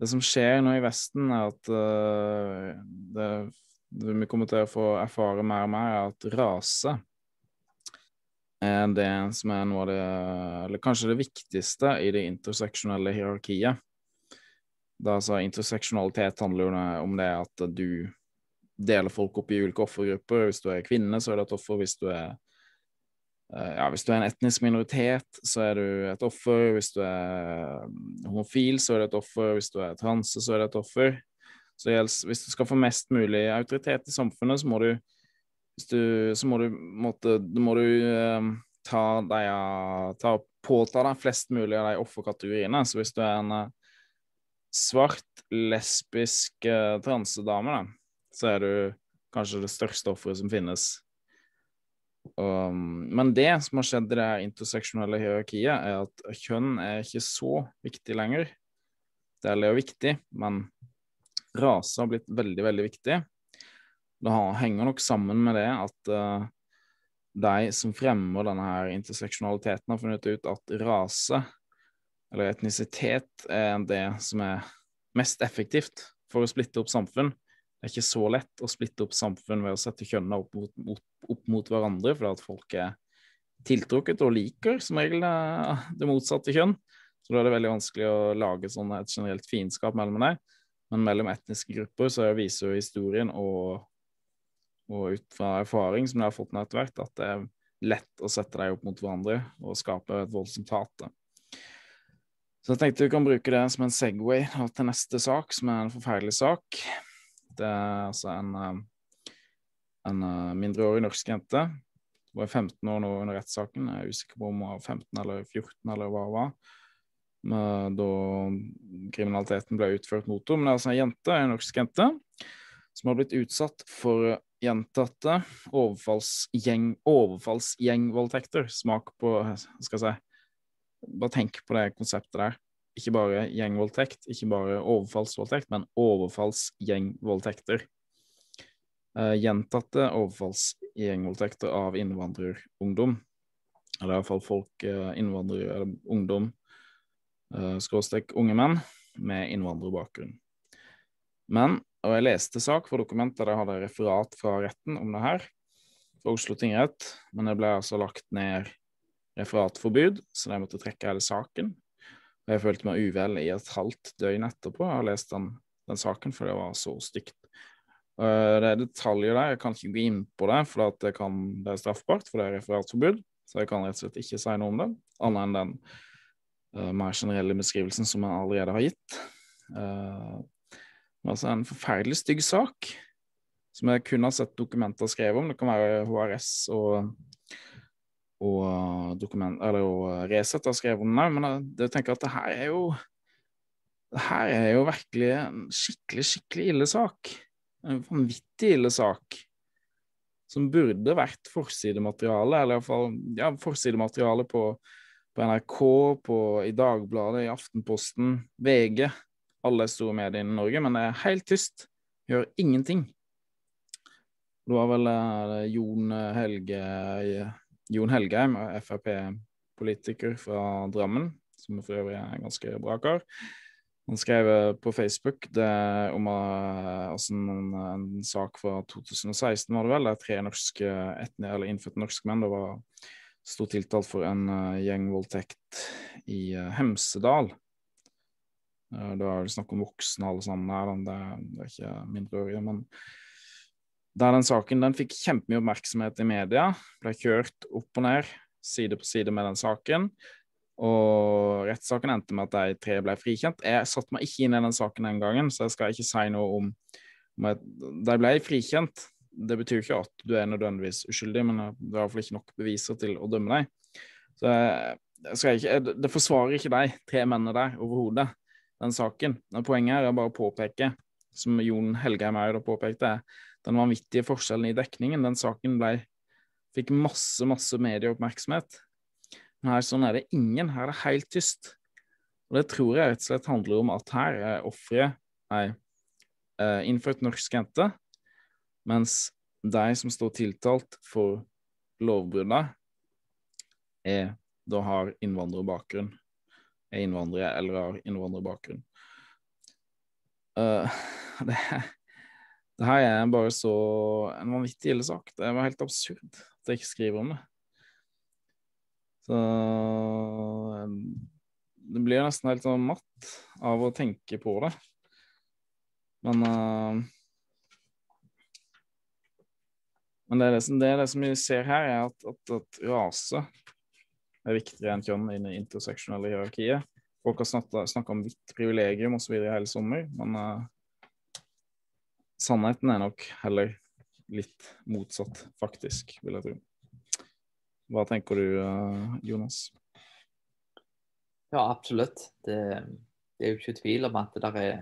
Det som skjer nå i Vesten, er at det, det vi kommer til å få erfare mer og mer, er at rase er det som er noe av det Eller kanskje det viktigste i det interseksjonelle hierarkiet. Da altså Interseksjonalitet handler jo om det at du deler folk opp i ulike offergrupper. Hvis du er kvinne, så er du et offer. Hvis du er eh, ja, hvis du er en etnisk minoritet, så er du et offer. Hvis du er homofil, så er du et offer. Hvis du er transe, så er du et offer. Så hvis du skal få mest mulig autoritet i samfunnet, så må du du, så må du, måtte, må du eh, ta deg ta, påta deg flest mulig av de offerkategoriene. Så hvis du er en uh, svart, lesbisk uh, transedame, så er du kanskje det største offeret som finnes. Um, men det som har skjedd i det interseksjonelle hierarkiet, er at kjønn er ikke så viktig lenger. Det er jo viktig, men rase har blitt veldig, veldig viktig. Det henger nok sammen med det at uh, de som fremmer denne interseksjonaliteten, har funnet ut at rase, eller etnisitet, er det som er mest effektivt for å splitte opp samfunn. Det er ikke så lett å splitte opp samfunn ved å sette kjønnene opp mot, opp mot hverandre, fordi at folk er tiltrukket og liker som regel det, det motsatte kjønn. Så da er det veldig vanskelig å lage sånn et generelt fiendskap mellom dem. Men mellom etniske grupper så viser jo historien og og ut fra erfaring som jeg har fått nå etter hvert, at det er lett å sette dem opp mot hverandre og skape et voldsomt hat. Så jeg tenkte vi kan bruke det som en Segway til neste sak, som er en forferdelig sak. Det er altså en, eh, en eh, mindreårig norsk jente. Hun var 15 år nå under rettssaken. Jeg er usikker på om hun var 15 eller 14 eller hva hun var. Da kriminaliteten ble utført mot henne. Men det er altså en jente, en norsk jente, som har blitt utsatt for gjentatte overfallsgjeng, overfallsgjengvoldtekter. Smak på Skal jeg si Bare tenk på det konseptet der. Ikke bare gjengvoldtekt, ikke bare overfallsvoldtekt, men overfallsgjengvoldtekter. Uh, gjentatte overfallsgjengvoldtekter av innvandrerungdom. Eller iallfall folk, uh, innvandrere, eller ungdom, uh, skråstrek unge menn, med innvandrerbakgrunn. Men og jeg leste sak for dokument der jeg hadde referat fra retten om det her, fra Oslo tingrett, men det ble altså lagt ned referatforbud, så jeg måtte trekke hele saken. Og jeg følte meg uvel i et halvt døgn etterpå. Jeg har lest den, den saken, for det var så stygt. Uh, det er detaljer der, jeg kan ikke gå inn på det, for det, kan, det, er straffbart, for det er referatforbud. Så jeg kan rett og slett ikke si noe om det, annet enn den uh, mer generelle beskrivelsen som jeg allerede har gitt. Uh, Altså en forferdelig stygg sak som jeg kun har sett dokumenter skrevet om. Det kan være HRS og, og, dokument, eller, og Resett har skrevet den òg, men jeg, jeg tenker at det her er jo det her er jo virkelig en skikkelig, skikkelig ille sak. En vanvittig ille sak. Som burde vært forsidemateriale, eller iallfall ja, forsidemateriale på, på NRK, på, i Dagbladet, i Aftenposten, VG alle store medier i Norge, men det er helt tyst. Gjør ingenting. Det var vel Jon Helge Jon Helgheim, Frp-politiker fra Drammen, som for øvrig er en ganske bra kar. Han skrev eh, på Facebook det om uh, altså en, en, sak fra 2016, var det vel, der tre norske etne, eller innfødte norske menn var sto tiltalt for en uh, gjengvoldtekt i uh, Hemsedal. Uh, det er snakk om voksne alle sammen her, det, det er ikke mindreårige. Men der den saken den fikk kjempemye oppmerksomhet i media, ble kjørt opp og ned, side på side med den saken. Og rettssaken endte med at de tre ble frikjent. Jeg satte meg ikke inn i den saken den gangen, så jeg skal ikke si noe om, at de ble frikjent. Det betyr ikke at du er nødvendigvis uskyldig, men det er iallfall ikke nok beviser til å dømme deg. Så jeg, jeg ikke, det forsvarer ikke de tre mennene der overhodet den saken. Men poenget er bare å påpeke, som Jon Helgheim òg påpekte, den vanvittige forskjellen i dekningen. Den saken ble Fikk masse, masse medieoppmerksomhet. Men her sånn er det ingen. Her er det helt tyst. Og det tror jeg rett og slett handler om at her er offeret ei innført norsk jente, mens de som står tiltalt for lovbruddet, er da har innvandrerbakgrunn. Er innvandrere eller har innvandrerbakgrunn. Uh, det, det her er bare så en vanvittig ille sak. Det var helt absurd at jeg ikke skriver om det. Så det blir nesten helt sånn matt av å tenke på det. Men uh, Men det er det, som, det er det som vi ser her, er at, at, at rase er viktigere enn kjønn i det interseksjonelle hierarkiet. Folk har snakka om hvitt privilegium osv. hele sommer, men uh, sannheten er nok heller litt motsatt, faktisk, vil jeg tro. Hva tenker du, uh, Jonas? Ja, absolutt. Det, det, er jo ikke tvil om at det der er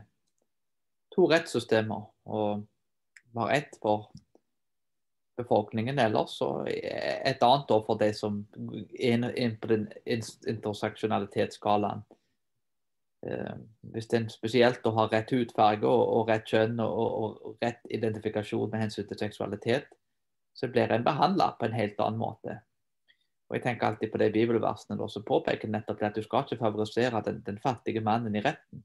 to rettssystemer. Og vi har ett for befolkningen ellers, og et annet for det som er inne på den interseksjonalitetsskalaen. Eh, hvis en spesielt har rett hudfarge og, og, rett kjønn og, og, rett identifikasjon med hensyn til seksualitet, så blir en behandla på en helt annen måte. Og jeg tenker alltid på de bibelversene da, som påpeker nettopp at du skal ikke favorisere den, den, fattige mannen i retten.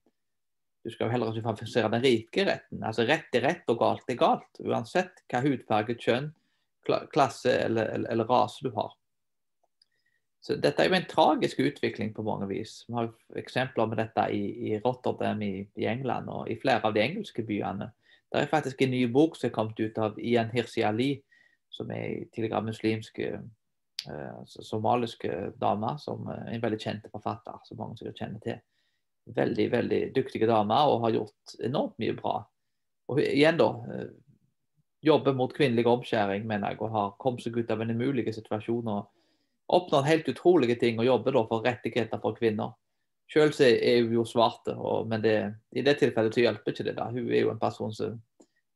Du skal jo heller ikke favorisere den rike retten. Altså Rett er rett og galt er galt. Uansett hva hudfarge, kjønn, klasse eller, eller, eller, rase du har. Så Dette er jo en tragisk utvikling på mange vis. Vi har eksempler med dette i, i Rotterdam i, i, England og i flere av de engelske byene. Det er faktisk en ny bok som er kommet ut av Ian Hirsi Ali, som er tidligere muslimsk Eh, somaliske dame, som er en veldig kjent forfatter, som mange sikkert kjenner til. Veldig veldig dyktige dame og har gjort enormt mye bra. Og igjen da, eh, jobber mot kvinnelig omskjæring, mener jeg, og har kommet seg ut av en umulig situasjon og oppnådd helt utrolige ting og jobber da for rettigheter for kvinner. Selv er hun jo svarte, men det, i det tilfellet så hjelper ikke det. da. Hun er jo en person som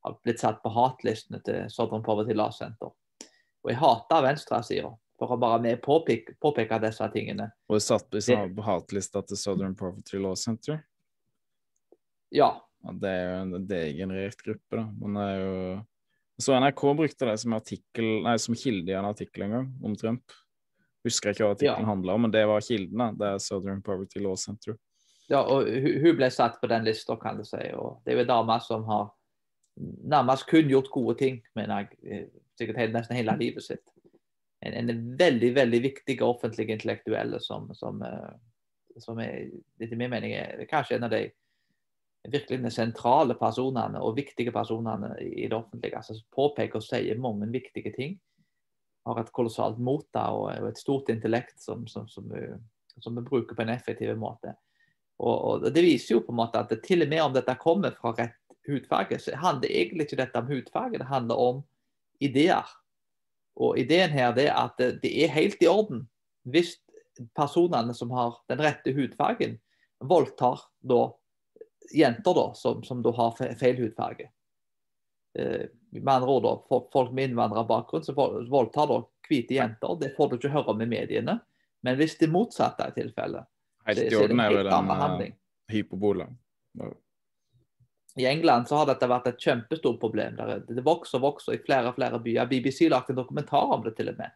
har blitt satt på hatlistene til Southern Poverty Law Center. Og jeg hater venstresida for å bare med påpeke, påpeke disse tingene. Og det satt på hatlista til Southern Poverty Law Center? Ja. ja. Det er jo en degenerert gruppe, da. Men det er jo Så NRK brukte det som, artikkel, nei, som kilde i en artikkel en gang om Trump. Husker jeg ikke hva tittelen ja. handla om, men det var kilden. da. Det er Southern Poverty Law Center. Ja, og hun ble satt på den lista, kan du si. Og det er jo en dame som har nærmest kun gjort gode ting, mener jeg. sikkert sikkert nesten hele livet sitt en, en, veldig veldig viktig offentlig intellektuelle som, som, eh, som er, etter min mening er kanskje en av de virkelig sentrale personene og viktige personene i det offentlige. altså Påpeker og sier mange viktige ting. Har et kolossalt mot og, et stort intellekt som, som, som, som, vi bruker på en effektiv måte. Og, og, Det viser jo på en måte at det, til og med om dette kommer fra rett hudfarge, så handler egentlig ikke dette om hudfarge, det handler om ideer. Og Ideen her er at det er helt i orden hvis personene som har den rette hudfargen, voldtar da jenter da, som, som da har feil hudfarge. Eh, med andre ord da, Folk med innvandrerbakgrunn som voldtar da hvite jenter, det får du ikke høre om i mediene. Men hvis det motsatte er tilfellet, så, så er det en helt annen behandling. Hypobola. I England så har dette vært et kjempestort problem. Det vokser og vokser i flere og flere byer. BBC lagde en dokumentar om det til og med.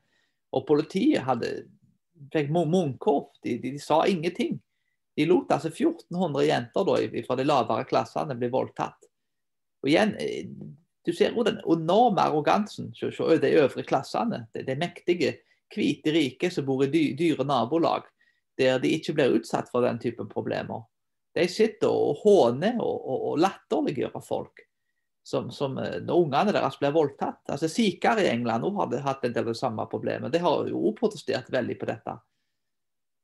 Og politiet hadde, fikk munnkorp. De, de, de, sa ingenting. De lot altså 1400 jenter da, fra de lavere klassene bli voldtatt. Og igjen, eh, Du ser jo den enorme arrogansen hos de øvre klassene. De, de mektige, hvite, rike som bor i dyre nabolag, der de ikke blir utsatt for den typen problemer. De sitter og håner og, og, og latterliggjør folk. Som, som, eh, når ungene deres blir voldtatt. Altså Sikher i England har hatt en del av det samme problemet. De har jo protestert veldig på dette.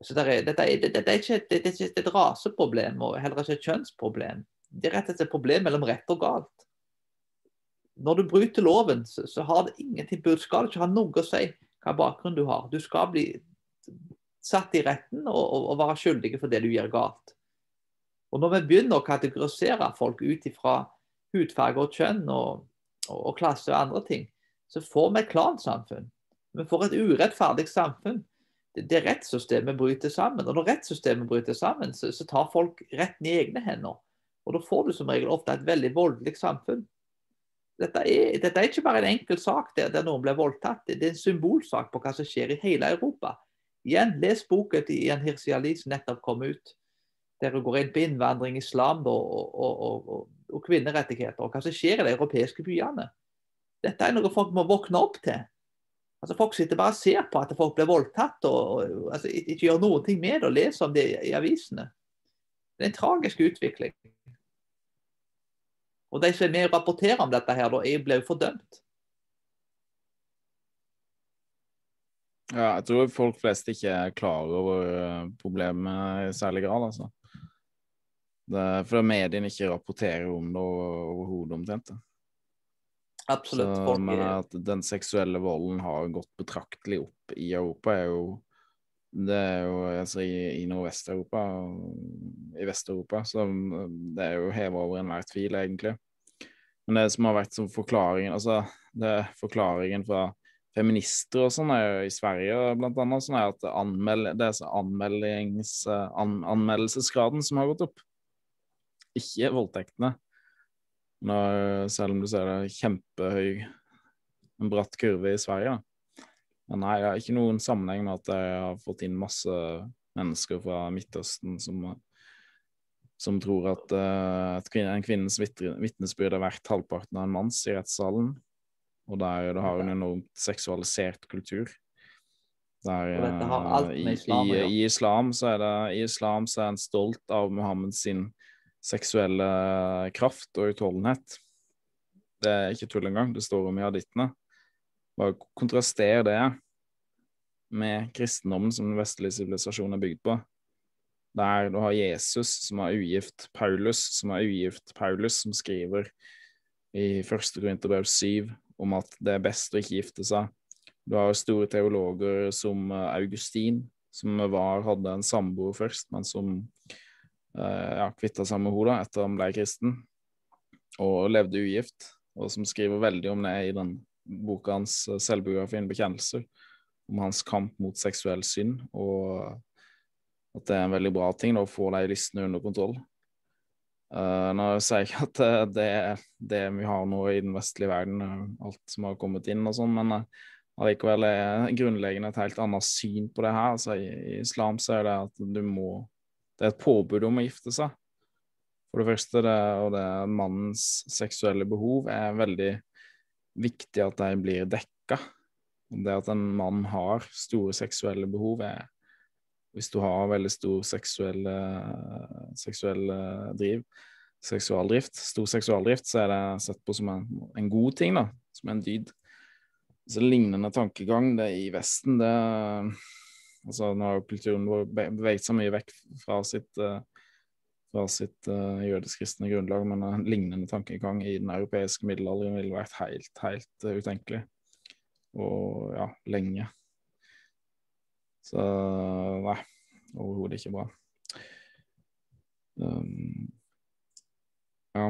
Så det er, dette, er, det, det er ikke et raseproblem og heller ikke et kjønnsproblem. Det er rett og slett et problem mellom rett og galt. Når du bryter loven, så, så har det ingenting Du skal ikke ha noe å si hva bakgrunn du har. Du skal bli satt i retten og, og, og være skyldig for det du gjør galt. Og Når vi begynner å kategorisere folk ut ifra hudfarge og kjønn og, og, klasse og andre ting, så får vi et klansamfunn. Vi får et urettferdig samfunn. Det, det rettssystemet bryter sammen. Og når rettssystemet bryter sammen, så, så, tar folk retten i egne hender. Og da får du som regel ofte et veldig voldelig samfunn. Dette er, dette er ikke bare en enkel sak der, der noen blir voldtatt. Det er en symbolsak på hva som skjer i hele Europa. Igjen, les boken til Ian Hirsi som nettopp kom ut. Der hun går inn på innvandring, islam og, og, og, og, kvinnerettigheter. Og hva som skjer i de europeiske byene. Dette er noe folk må våkne opp til. Altså Folk sitter bare og ser på at folk blir voldtatt, og, altså, ikke gjør noen ting med det og leser om det i avisene. Det er en tragisk utvikling. Og de som er med og rapporterer om dette, her, da, blir jo fordømt. Ja, jeg tror folk flest ikke er klar over eh, problemet i særlig grad, altså. Det, for mediene ikke rapporterer om det overhodet, omtrent. Absolutt. Så, men at den seksuelle volden har gått betraktelig opp i Europa, er jo det er jo altså, i, i Nordvest-Europa i Vest-Europa, så det er jo heva over enhver tvil, egentlig. Men det som har vært som forklaringen altså forklaringen fra feminister og sånn i Sverige blant annet, sånn er at det er an, anmeldelsesgraden som har gått opp. Ikke voldtektene. Når, selv om du ser det kjempehøy, en bratt kurve i Sverige. Men nei, jeg har ikke noen sammenheng med at jeg har fått inn masse mennesker fra Midtøsten som, som tror at uh, en kvinnes vitnesbyrd er verdt halvparten av en manns i rettssalen. Og der det har en enormt seksualisert kultur. Der, i, islam, i, i, islam så er det, I islam så er en stolt av Muhammed sin seksuelle kraft og utholdenhet. Det er ikke tull engang. Det står om i hadittene. Bare kontraster det med kristendommen som den vestlige sivilisasjonen er bygd på. Der du har Jesus som er ugift, Paulus som er ugift, Paulus som skriver i første Korinterbrev 7 om at det er best å ikke gifte seg. Du har store teologer som eh, Augustin, som var, hadde en samboer først, men som uh, ja, kvitta seg med henne etter han ble kristen, og levde ugift, og som skriver veldig om det i den boka hans eh, selvbiografien 'Bekjennelser', om hans kamp mot seksuell synd, og at det er en veldig bra ting da, å få de listene under kontroll. Uh, nå sier jeg ikke at det, det er det vi har nå i den vestlige verden, eh, alt som har kommet inn og sånn, men allikevel er grunnleggende et helt annet syn på det her. Altså, i, i, islam så er det at du må Det er et påbud om å gifte seg. For det første, det, og det mannens seksuelle behov er veldig viktig at de blir dekka. Det at en mann har store seksuelle behov, er hvis du har veldig stor seksuell, seksuell driv, seksualdrift, stor seksualdrift, så er det sett på som en, en god ting, da, som en dyd. Så lignende tankegang det i Vesten, det altså Nå har kulturen vår beveget seg mye vekk fra sitt, fra sitt uh, jødisk-kristne grunnlag, men en lignende tankegang i den europeiske middelalderen ville vært helt, helt uh, utenkelig. Og ja, lenge. Så nei, overhodet ikke bra. Um, ja.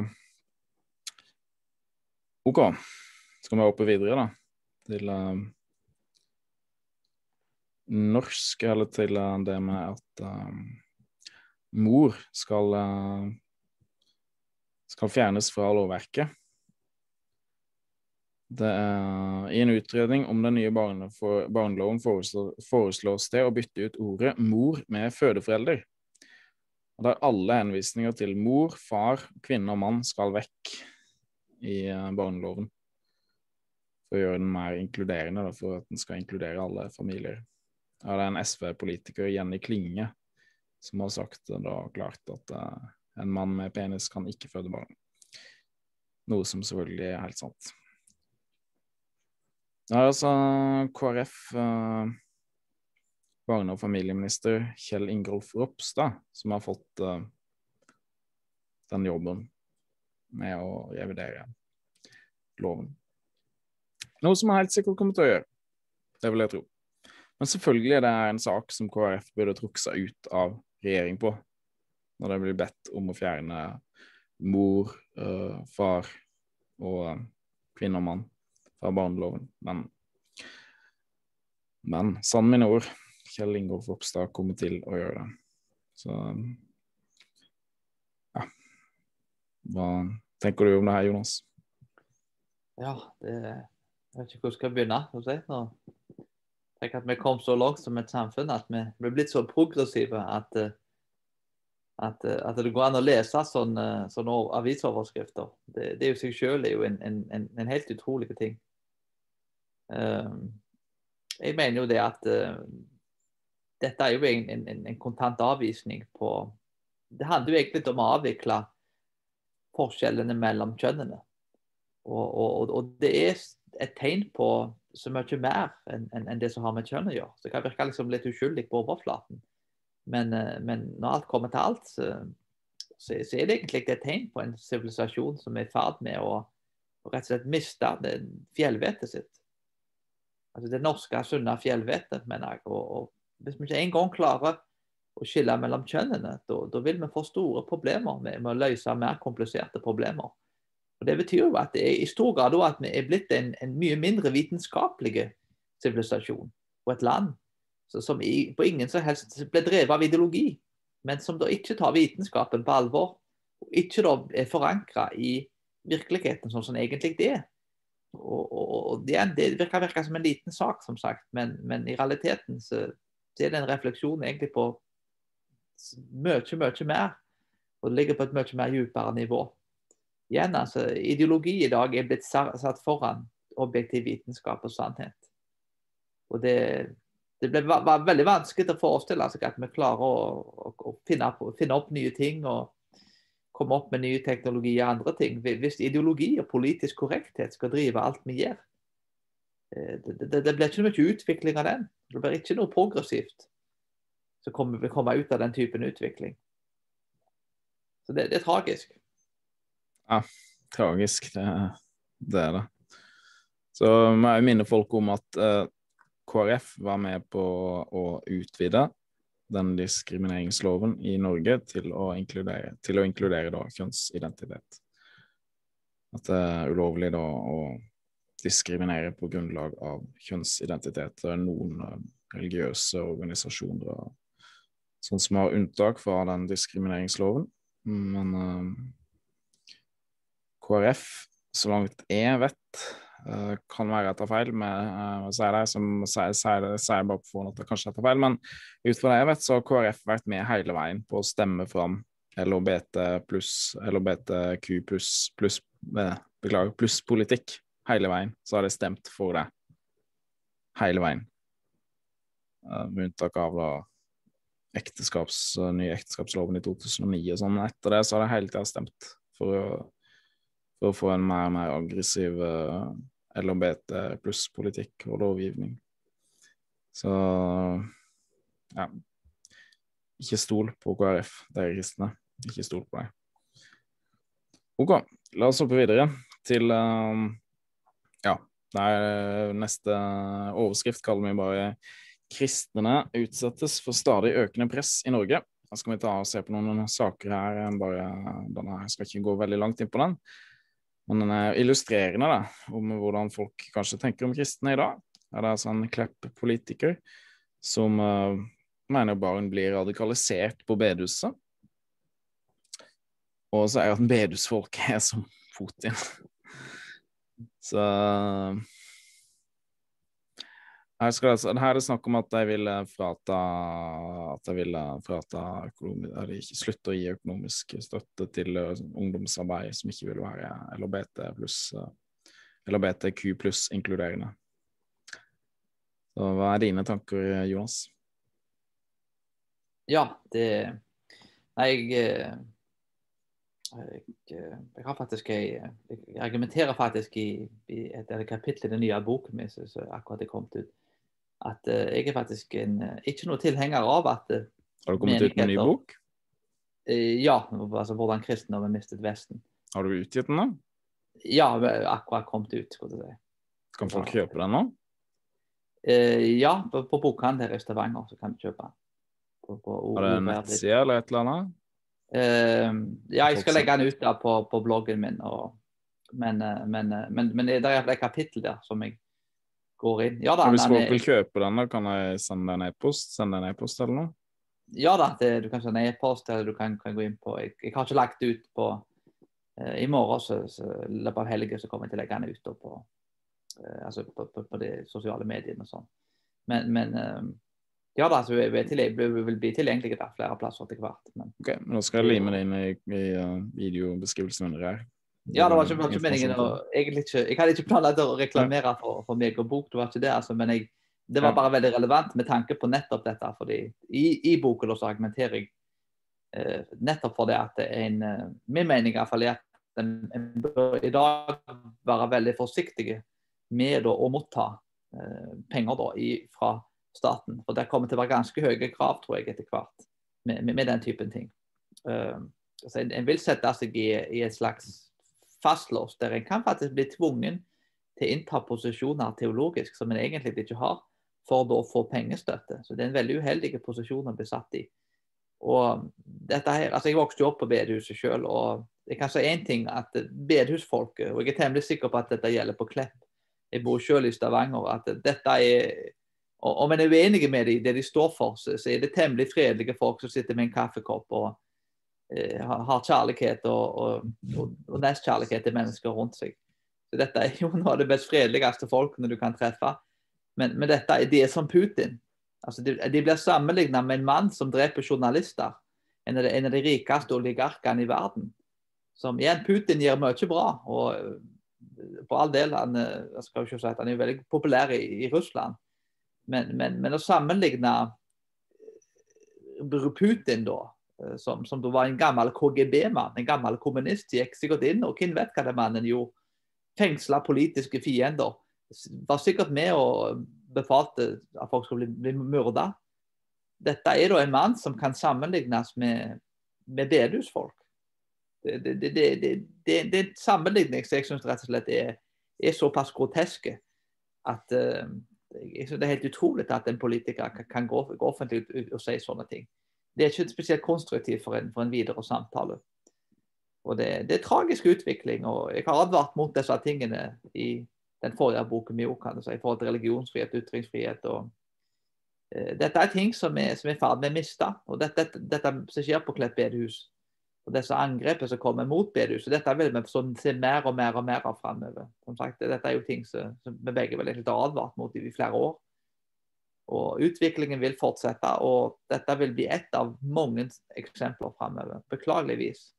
OK. Skal vi hoppe videre, da? Til uh, norsk, eller til det med at mor skal skal fjernes fra lovverket. Er, I en utredning om den nye barne for, barneloven foreslås det å bytte ut ordet 'mor' med 'fødeforelder'. Og Der alle henvisninger til mor, far, kvinne og mann skal vekk i uh, barneloven. For å gjøre den mer inkluderende, for at den skal inkludere alle familier. Ja, det er en SV-politiker, Jenny Klinge, som har sagt da klart at uh, en mann med penis kan ikke føde barn. Noe som selvfølgelig er helt sant. Er altså KrF, uh, barne- og familieminister Kjell Ingolf Ropstad, som har fått uh, den jobben med å revidere loven. Noe som er helt sikkert kommer til å gjøre. Det vil jeg tro. Men selvfølgelig er det en sak som KrF burde trukket seg ut av regjering på, når det blir bedt om å fjerne mor, uh, far og uh, kvinne og mann fra barneloven. Men Men sann mine ord, Kjell Ingolf Ropstad kommer til å gjøre det. Så ja. Hva tenker du om det her, Jonas? Ja, det Jeg vet ikke hvor jeg skal begynne. Si. Nå tenker at vi kom så langt som et samfunn at vi er blitt så progressive at, eh, at, eh, at det går an å lese sånne, sånne avisoverskrifter. Det, det er jo seg er en, en, en, helt utrolig ting. Um, jeg mener jo det at uh, dette er jo en, en, kontant avvisning på Det handler jo egentlig om å avvikle forskjellene mellom kjønnene. Og, og, og det er et tegn på så mye mer enn en, en det som har med kjønn å gjøre. Så det kan virke liksom litt uskyldig på overflaten. Men, eh, men, når alt kommer til alt, så, så, er det egentlig et tegn på en sivilisasjon som er i ferd med å, å rett og slett miste fjellvettet sitt. Altså det norske, sunne fjellvettet, mener jeg. Og, og, hvis vi ikke en gang klarer å skille mellom kjønnene, da vil vi få store problemer med, med å løse mer kompliserte problemer. Og Det betyr jo at det er i stor grad at vi er blitt en, en mye mindre vitenskapelig sivilisasjon og et land så, som i, på ingen som helst ble drevet av ideologi, men som da ikke tar vitenskapen på alvor. Og ikke da er forankra i virkeligheten sånn som den egentlig er. Og, og, og det, det, virker, virker som en liten sak, som sagt, men, men i realiteten så, så, er det en refleksjon egentlig på mye, mye mer. Og det ligger på et mye mer dypere nivå igjen, altså, ideologi i dag er blitt satt foran objektiv vitenskap og sannhet. Og det, det ble var veldig vanskelig å forestille seg at vi klarer å, å, å finne, finne, opp nye ting og komme opp med nye teknologier og andre ting. Hvis ideologi og politisk korrekthet skal drive alt vi gjør. Eh, det, det, det blir ikke mye utvikling av den. Det blir ikke noe progressivt som kommer, kommer ut av den typen utvikling. Så det, det er tragisk. Ja, tragisk. Det, det er det. Så må jeg minne folk om at eh, KrF var med på å utvide den diskrimineringsloven i Norge til å inkludere, til å inkludere da, kjønnsidentitet. At det er ulovlig da å diskriminere på grunnlag av kjønnsidentitet. Det er noen uh, religiøse organisasjoner sånn som har unntak fra den diskrimineringsloven. Men uh, KrF, så langt jeg vet, uh, kan være jeg tar feil, med uh, å si det, som sier, sier, sier bare på forhånd at det kanskje jeg tar feil, men ut fra det jeg vet, så har KrF vært med hele veien på å stemme fram LHBT pluss, LHBTQ pluss, pluss, eh, beklager, pluss politikk. Hele veien så har de stemt for det. Hele veien. Uh, med unntak av da ekteskaps, nye ekteskapsloven i 2009 og sånn. Etter det så har de hele tida stemt for å for å få en mer og mer aggressiv eh, LHBT pluss-politikk og lovgivning. Så ja. Ikke stol på KrF, de er kristne. Ikke stol på dem. OK, la oss hoppe videre til uh, Ja, er neste overskrift kaller vi bare 'Kristne utsettes for stadig økende press i Norge'. Da skal vi ta og se på noen saker her. Bare, denne, jeg skal ikke gå veldig langt inn på den. Men den er illustrerende da, om hvordan folk kanskje tenker om kristne i dag. Det er altså en Klepp-politiker som uh, mener barn blir radikalisert på bedehuset. Og så er det at bedehusfolket er som Putin. så her, altså, her er det snakk om at de vil frata at de vil frata slutte å gi økonomisk støtte til uh, ungdomsarbeid som ikke vil være LHBT pluss uh, LHBTQ pluss inkluderende. Så hva er dine tanker, Jonas? Ja, det Nei, jeg, jeg, jeg har faktisk jeg, jeg argumenterer faktisk i, i et kapittel i den nye boken min som akkurat er kommet ut at uh, jeg er faktisk en, uh, ikke noe tilhenger av at uh, Har du kommet ut med en ny bok? ja, altså 'Hvordan kristendommen mistet Vesten'. Har du utgitt den, da? Ja, akkurat kommet ut. si. Kan folk kjøpe den nå? ja, på, på bokhandel her i Stavanger så kan du kjøpe den. På, på er det en nettside eller et eller annet? ja, jeg skal legge den ut da på, på bloggen min. Og, men, men, men, men, det er et kapittel der som jeg går inn. Ja da, Hvis folk vil kjøpe den, da kan jeg sende en e-post? Sende en e-post eller noe? Ja da, det, du kan sende e-post, eller du kan, kan gå inn på Jeg, jeg har ikke lagt ut på uh, I morgen, så, så løpet av helgen, så kommer jeg til å legge den ut på, uh, altså på, på, på de sosiale mediene og sånn. Men, men uh, ja da, så vi, vi, er vi vil bli tilgjengelige der flere plasser etter hvert. Men Ok, men Da skal jeg lime det inn i, i videobeskrivelsen under her. Ja, det var ikke, var ikke meningen å egentlig ikke, Jeg hadde ikke planlagt å reklamere for, for meg og bok, det var ikke det, altså, men jeg, det var bare veldig relevant med tanke på nettopp dette. fordi i, i boken også så argumenterer jeg eh, nettopp for det at det en eh, Min mening i hvert fall er at en, en bør i dag være veldig forsiktig med da, å motta eh, penger da, i, fra staten. For det kommer til å være ganske høye krav, tror jeg, etter hvert med, med, med den typen ting. Uh, altså, en, en vil sette seg i, i et slags fastlåst der en kan faktisk bli tvungen til å innta posisjoner teologisk som en egentlig ikke har, for da å få pengestøtte. Så det er en veldig uheldig posisjon å bli satt i. Og dette her, altså Jeg vokste jo opp på bedehuset sjøl, og jeg kan si én ting. at Bedehusfolket, og jeg er temmelig sikker på at dette gjelder på Klepp, jeg bor sjøl i Stavanger, at dette er og Om en er uenig med dem, det de står for, så, er det temmelig fredelige folk som sitter med en kaffekopp og har har kjærlighet og, og, og, og nestkjærlighet til mennesker rundt seg. Så Dette er jo noe av det best fredeligste folkene du kan treffe. Men, men dette de er som Putin. Altså de, de blir sammenlignet med en mann som dreper journalister. En av de, en av de rikeste oligarkene i verden. Som igjen, Putin gjør mye bra. og eh, på all del, han, eh, jeg skal ikke si at han er veldig populær i, i Russland. Men, men, men å sammenligne eh, Putin da, eh, som, som da var en gammel KGB-mann, en gammel kommunist, gikk sikkert inn, og hvem vet hva den mannen gjorde? Fengsla politiske fiender. Var sikkert med og befalte at folk skulle bli, bli myrda. Dette er da en mann som kan sammenlignes med, med bedehusfolk. Det, det, det, det, er en sammenligning som jeg syns rett og slett er, er såpass groteske at uh, jeg synes det er helt utrolig at en politiker kan, gå, offentlig ut og si sånne ting. Det er ikke spesielt konstruktivt for en, for en videre samtale. Og det, det er tragisk utvikling. og Jeg har advart mot disse tingene i den forrige boken min kan si, i forhold til religionsfrihet, ytringsfrihet. og eh, Dette er ting som som er i ferd med å miste. og Dette, dette, dette som skjer på Klepp bedehus, og disse angrepene som kommer mot bedehuset, dette vil vi se mer og mer og mer av framover. Som sagt, dette er jo ting som, som vi begge vel egentlig har advart mot i flere år. Og Utviklingen vil fortsette, og dette vil bli ett av mange eksempler framover. Beklageligvis.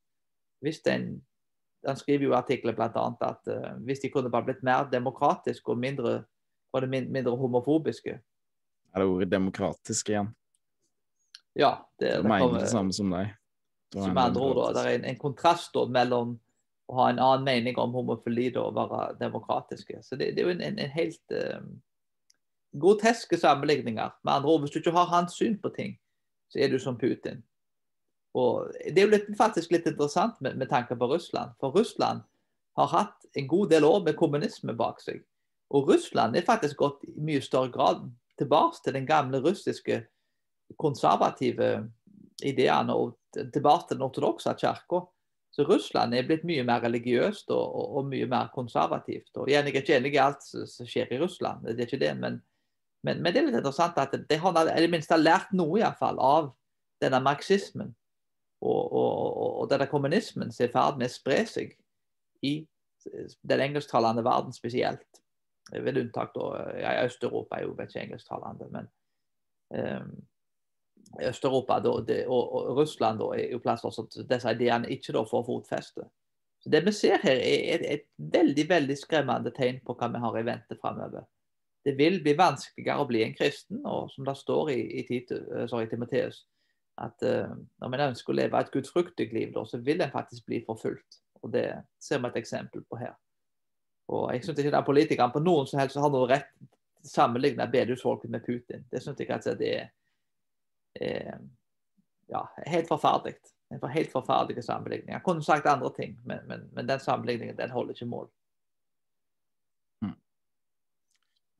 Hvis den, Han skriver jo i artikler bl.a. at uh, hvis de kunne bare blitt mer demokratiske og mindre, var det min, mindre homofobiske Er det ordet demokratisk igjen? Ja, det, det mener kommer- det samme som deg. Med andre ord, da, det er en, en kontrast da, mellom å ha en annen mening om homofili da, og være demokratiske. Så det, det er jo en, en, en helt um, groteske sammenligninger. Med andre ord, hvis du ikke har hans syn på ting, så er du som Putin. Og Det er jo litt, faktisk litt interessant med, med tanke på Russland. For Russland har hatt en god del år med kommunisme bak seg. Og Russland er faktisk gått i mye større grad tilbake til den gamle russiske konservative ideene og tilbake til den ortodokse kirka. Så Russland er blitt mye mer religiøst og, og, og mye mer konservativt. Og igjen, Jeg er ikke enig i alt som skjer i Russland, det er ikke det. Men, men, men det er litt interessant at de har i det minste lært noe i fall av denne marxismen og, og, og denne kommunismen som er i ferd med å spre seg i den engelsktalende verden spesielt. Ved unntak da, ja, Øst-Europa er jo ikke engelsktalende, men um, Øst-Europa og, og, Russland da, er jo plasser som disse ideene ikke da får fotfeste. Så Det vi ser her, er et, et, veldig veldig skremmende tegn på hva vi har i vente framover. Det vil bli vanskeligere å bli en kristen, og som det står i, i, Titu, sorry, Timoteus, at uh, når man ønsker å leve et gudfruktig liv, da, så vil en faktisk bli forfulgt. Og Det ser vi et eksempel på her. Og Jeg syns ikke den politikeren på noen som helst har noe rett til å sammenligne bedehusfolket med Putin. Det syns jeg altså det er er ja, helt forferdelig. En helt forferdelig sammenligning. Jeg kunne sagt andre ting, men, men, men den sammenligningen den holder ikke mål.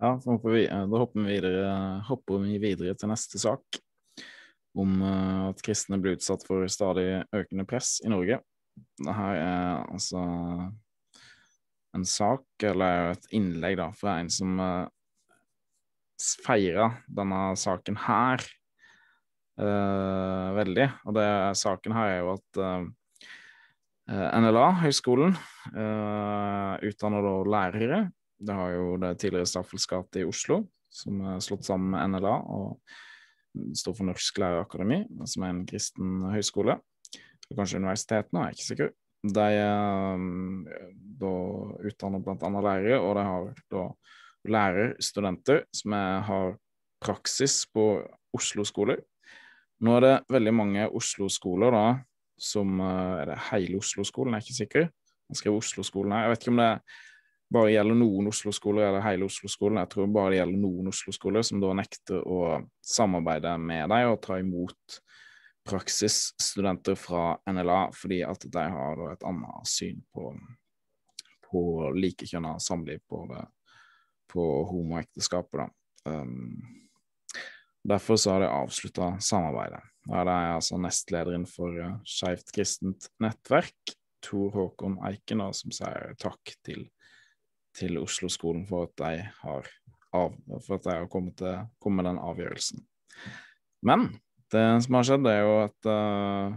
Ja, vi, da hopper vi, videre, hopper vi videre til neste sak. Om uh, at kristne blir utsatt for stadig økende press i Norge. Dette er altså en sak, eller et innlegg, da, fra en som feira denne saken her uh, veldig. Og det saken her er jo at uh, NLA, høyskolen, uh, utdanner da lærere. Det har jo det tidligere Staffels gate i Oslo, som er slått sammen med NLA og står for Norsk lærerakademi, som er en kristen høyskole. Kanskje universitetene, jeg er ikke sikker. De da utdanner annet lærere, og de har da lærerstudenter som er, har praksis på Oslo-skoler. Nå er det veldig mange Oslo-skoler da, som eh, Er det hele Oslo-skolen? Jeg er ikke sikker. Han skrev Oslo-skolen her. Jeg vet ikke om det bare gjelder noen Oslo-skoler eller hele Oslo-skolen. Jeg tror bare det gjelder noen Oslo-skoler som da nekter å samarbeide med dem og ta imot praksisstudenter fra NLA fordi at de har et annet syn på, på likekjønna samliv, på, på homoekteskapet. Um, Derfor så har de avslutta samarbeidet. Da er jeg altså nestlederen for uh, Skeivt kristent nettverk, Tor Håkon Eiken, da, som sier takk til, til Oslo-skolen for at de har, av, at de har kommet, til, kommet med den avgjørelsen. Men det som har skjedd, er jo at uh,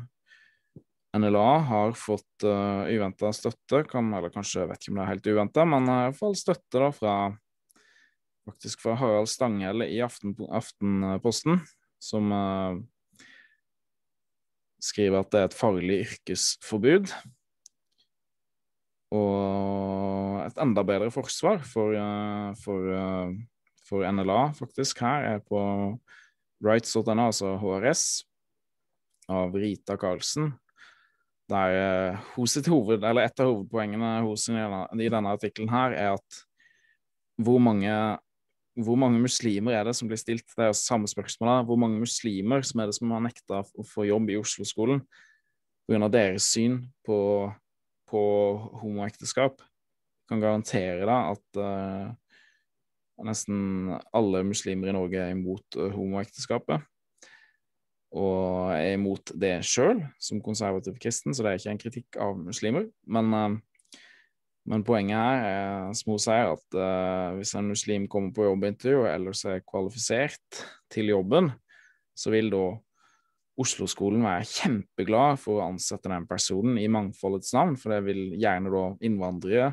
NLA har fått uh, uventa støtte, kan, eller kanskje vet ikke om det er helt uventa, men i hvert fall støtte da fra faktisk fra Harald Stanghelle i Aften, Aftenposten, som uh, skriver at det er et farlig yrkesforbud. Og et enda bedre forsvar for, uh, for, uh, for, NLA, faktisk, her er på rights.no, altså HRS, av Rita Karlsen. Der sitt hoved, Et av hovedpoengene hos i denne, artikkelen her er at hvor mange hvor mange muslimer er det som blir stilt det er samme spørsmål Hvor mange muslimer som er det som har nekta å få jobb i Oslo-skolen pga. deres syn på, på homoekteskap? Kan garantere deg at uh, nesten alle muslimer i Norge er imot uh, homoekteskapet. Og er imot det sjøl, som konservativ kristen, så det er ikke en kritikk av muslimer. Men uh, men poenget her er, som hun sier, at hvis en muslim kommer på jobbintervju og ellers er kvalifisert til jobben, så vil da Oslo-skolen være kjempeglad for å ansette den personen i mangfoldets navn, for det vil gjerne da innvandrere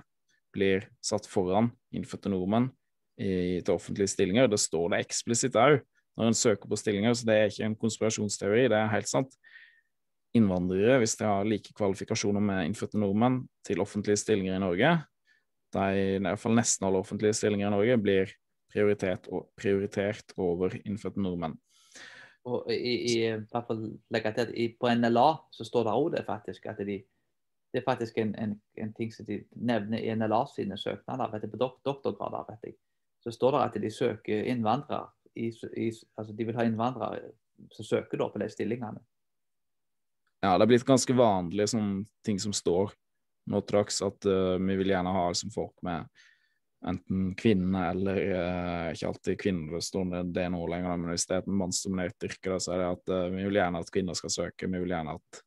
blir satt foran innfødte nordmenn til offentlige stillinger. Det står det eksplisitt òg når en søker på stillinger, så det er ikke en konspirasjonsteori, det er helt sant innvandrere, hvis de har like kvalifikasjoner med innfødte nordmenn, til offentlige stillinger i Norge. De, i hvert fall nesten alle offentlige stillinger i Norge blir prioritert, prioritert over innfødte nordmenn. Og i, i, hvert fall legge til at På NLA så står det òg det faktisk at de det er faktisk en, en, en, ting som de nevner i NLA sine søknader. Vet du, på dok doktorgrader vet jeg, så står det at de søker innvandrere. I, i, altså de vil ha innvandrere som søker da på de stillingene ja, det er blitt ganske vanlig sånn ting som står nå til at uh, vi vil gjerne ha liksom, folk med enten kvinner eller uh, Ikke alltid kvinner det står det nå lenger, men hvis det er et mannsdominert yrke, så er det at uh, vi vil gjerne at kvinner skal søke. Vi vil gjerne at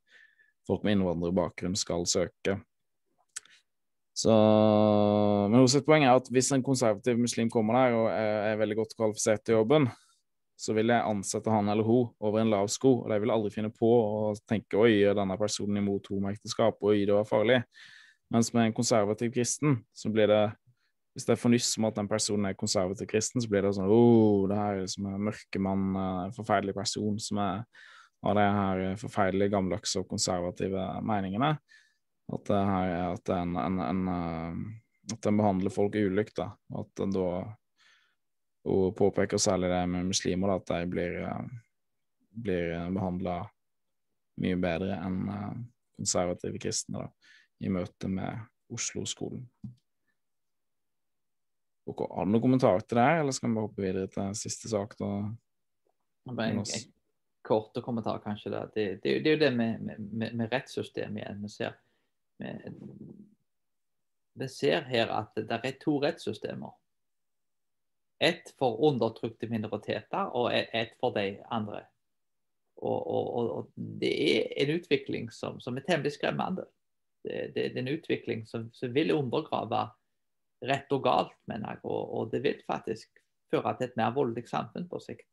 folk med innvandrerbakgrunn skal søke. Så, men hennes poeng er at hvis en konservativ muslim kommer der og er, veldig godt kvalifisert til jobben, så vil jeg ansette han eller hun over en lav sko. Og de vil aldri finne på å tenke oi, denne personen imot homoekteskap, oi, det var farlig. Mens med en konservativ kristen, så blir det Hvis det er for nyss om at den personen er konservativ kristen, så blir det sånn oh, det her er liksom en mørkemann, en forferdelig person som er, har de her forferdelige gammeldagse og konservative meningene. At det her er at en, en, en, eh, at den behandler folk ulikt, da. At da og påpeker særlig det med muslimer, da, at de blir, eh, blir behandla mye bedre enn eh, konservative kristne da, i møte med Oslo-skolen. Har du noen kommentarer til det, eller skal vi bare hoppe videre til siste sak? da? Jeg, en korte kommentar, kanskje. Det, det, det, det er jo det med, med, med rettssystemet igjen. Vi ser, vi, vi ser her at det er to rettssystemer. Ett for undertrykte minoriteter og ett for de andre. Og, og, og, Det er en utvikling som, som er temmelig skremmende. Det, er en utvikling som, som vil undergrave rett og galt, mener jeg. Og, og det vil faktisk føre til et mer voldelig samfunn på sikt.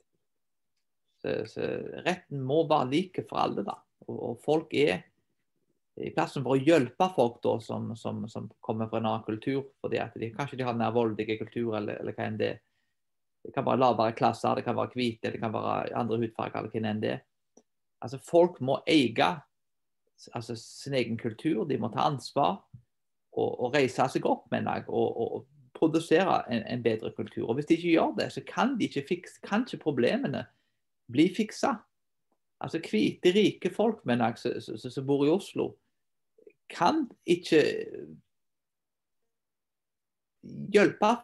Så, retten må være like for alle. da. Og, og, folk er i plassen for å hjelpe folk da, som, som, som kommer fra en annen kultur. fordi at de, Kanskje de har den mer voldelig kultur, eller, eller hva enn det. Det kan være lavere klasser, det kan være hvite, det kan være andre hudfarger, eller hvem enn det. Altså, folk må eie altså, sin egen kultur, de må ta ansvar og, og reise seg opp, mener jeg. og, og produsere en, en, bedre kultur. Og Hvis de ikke gjør det, så kan, de ikke, fikse, kanskje problemene bli fiksa. Altså Hvite, rike folk mener jeg, som bor i Oslo, kan ikke hjelpe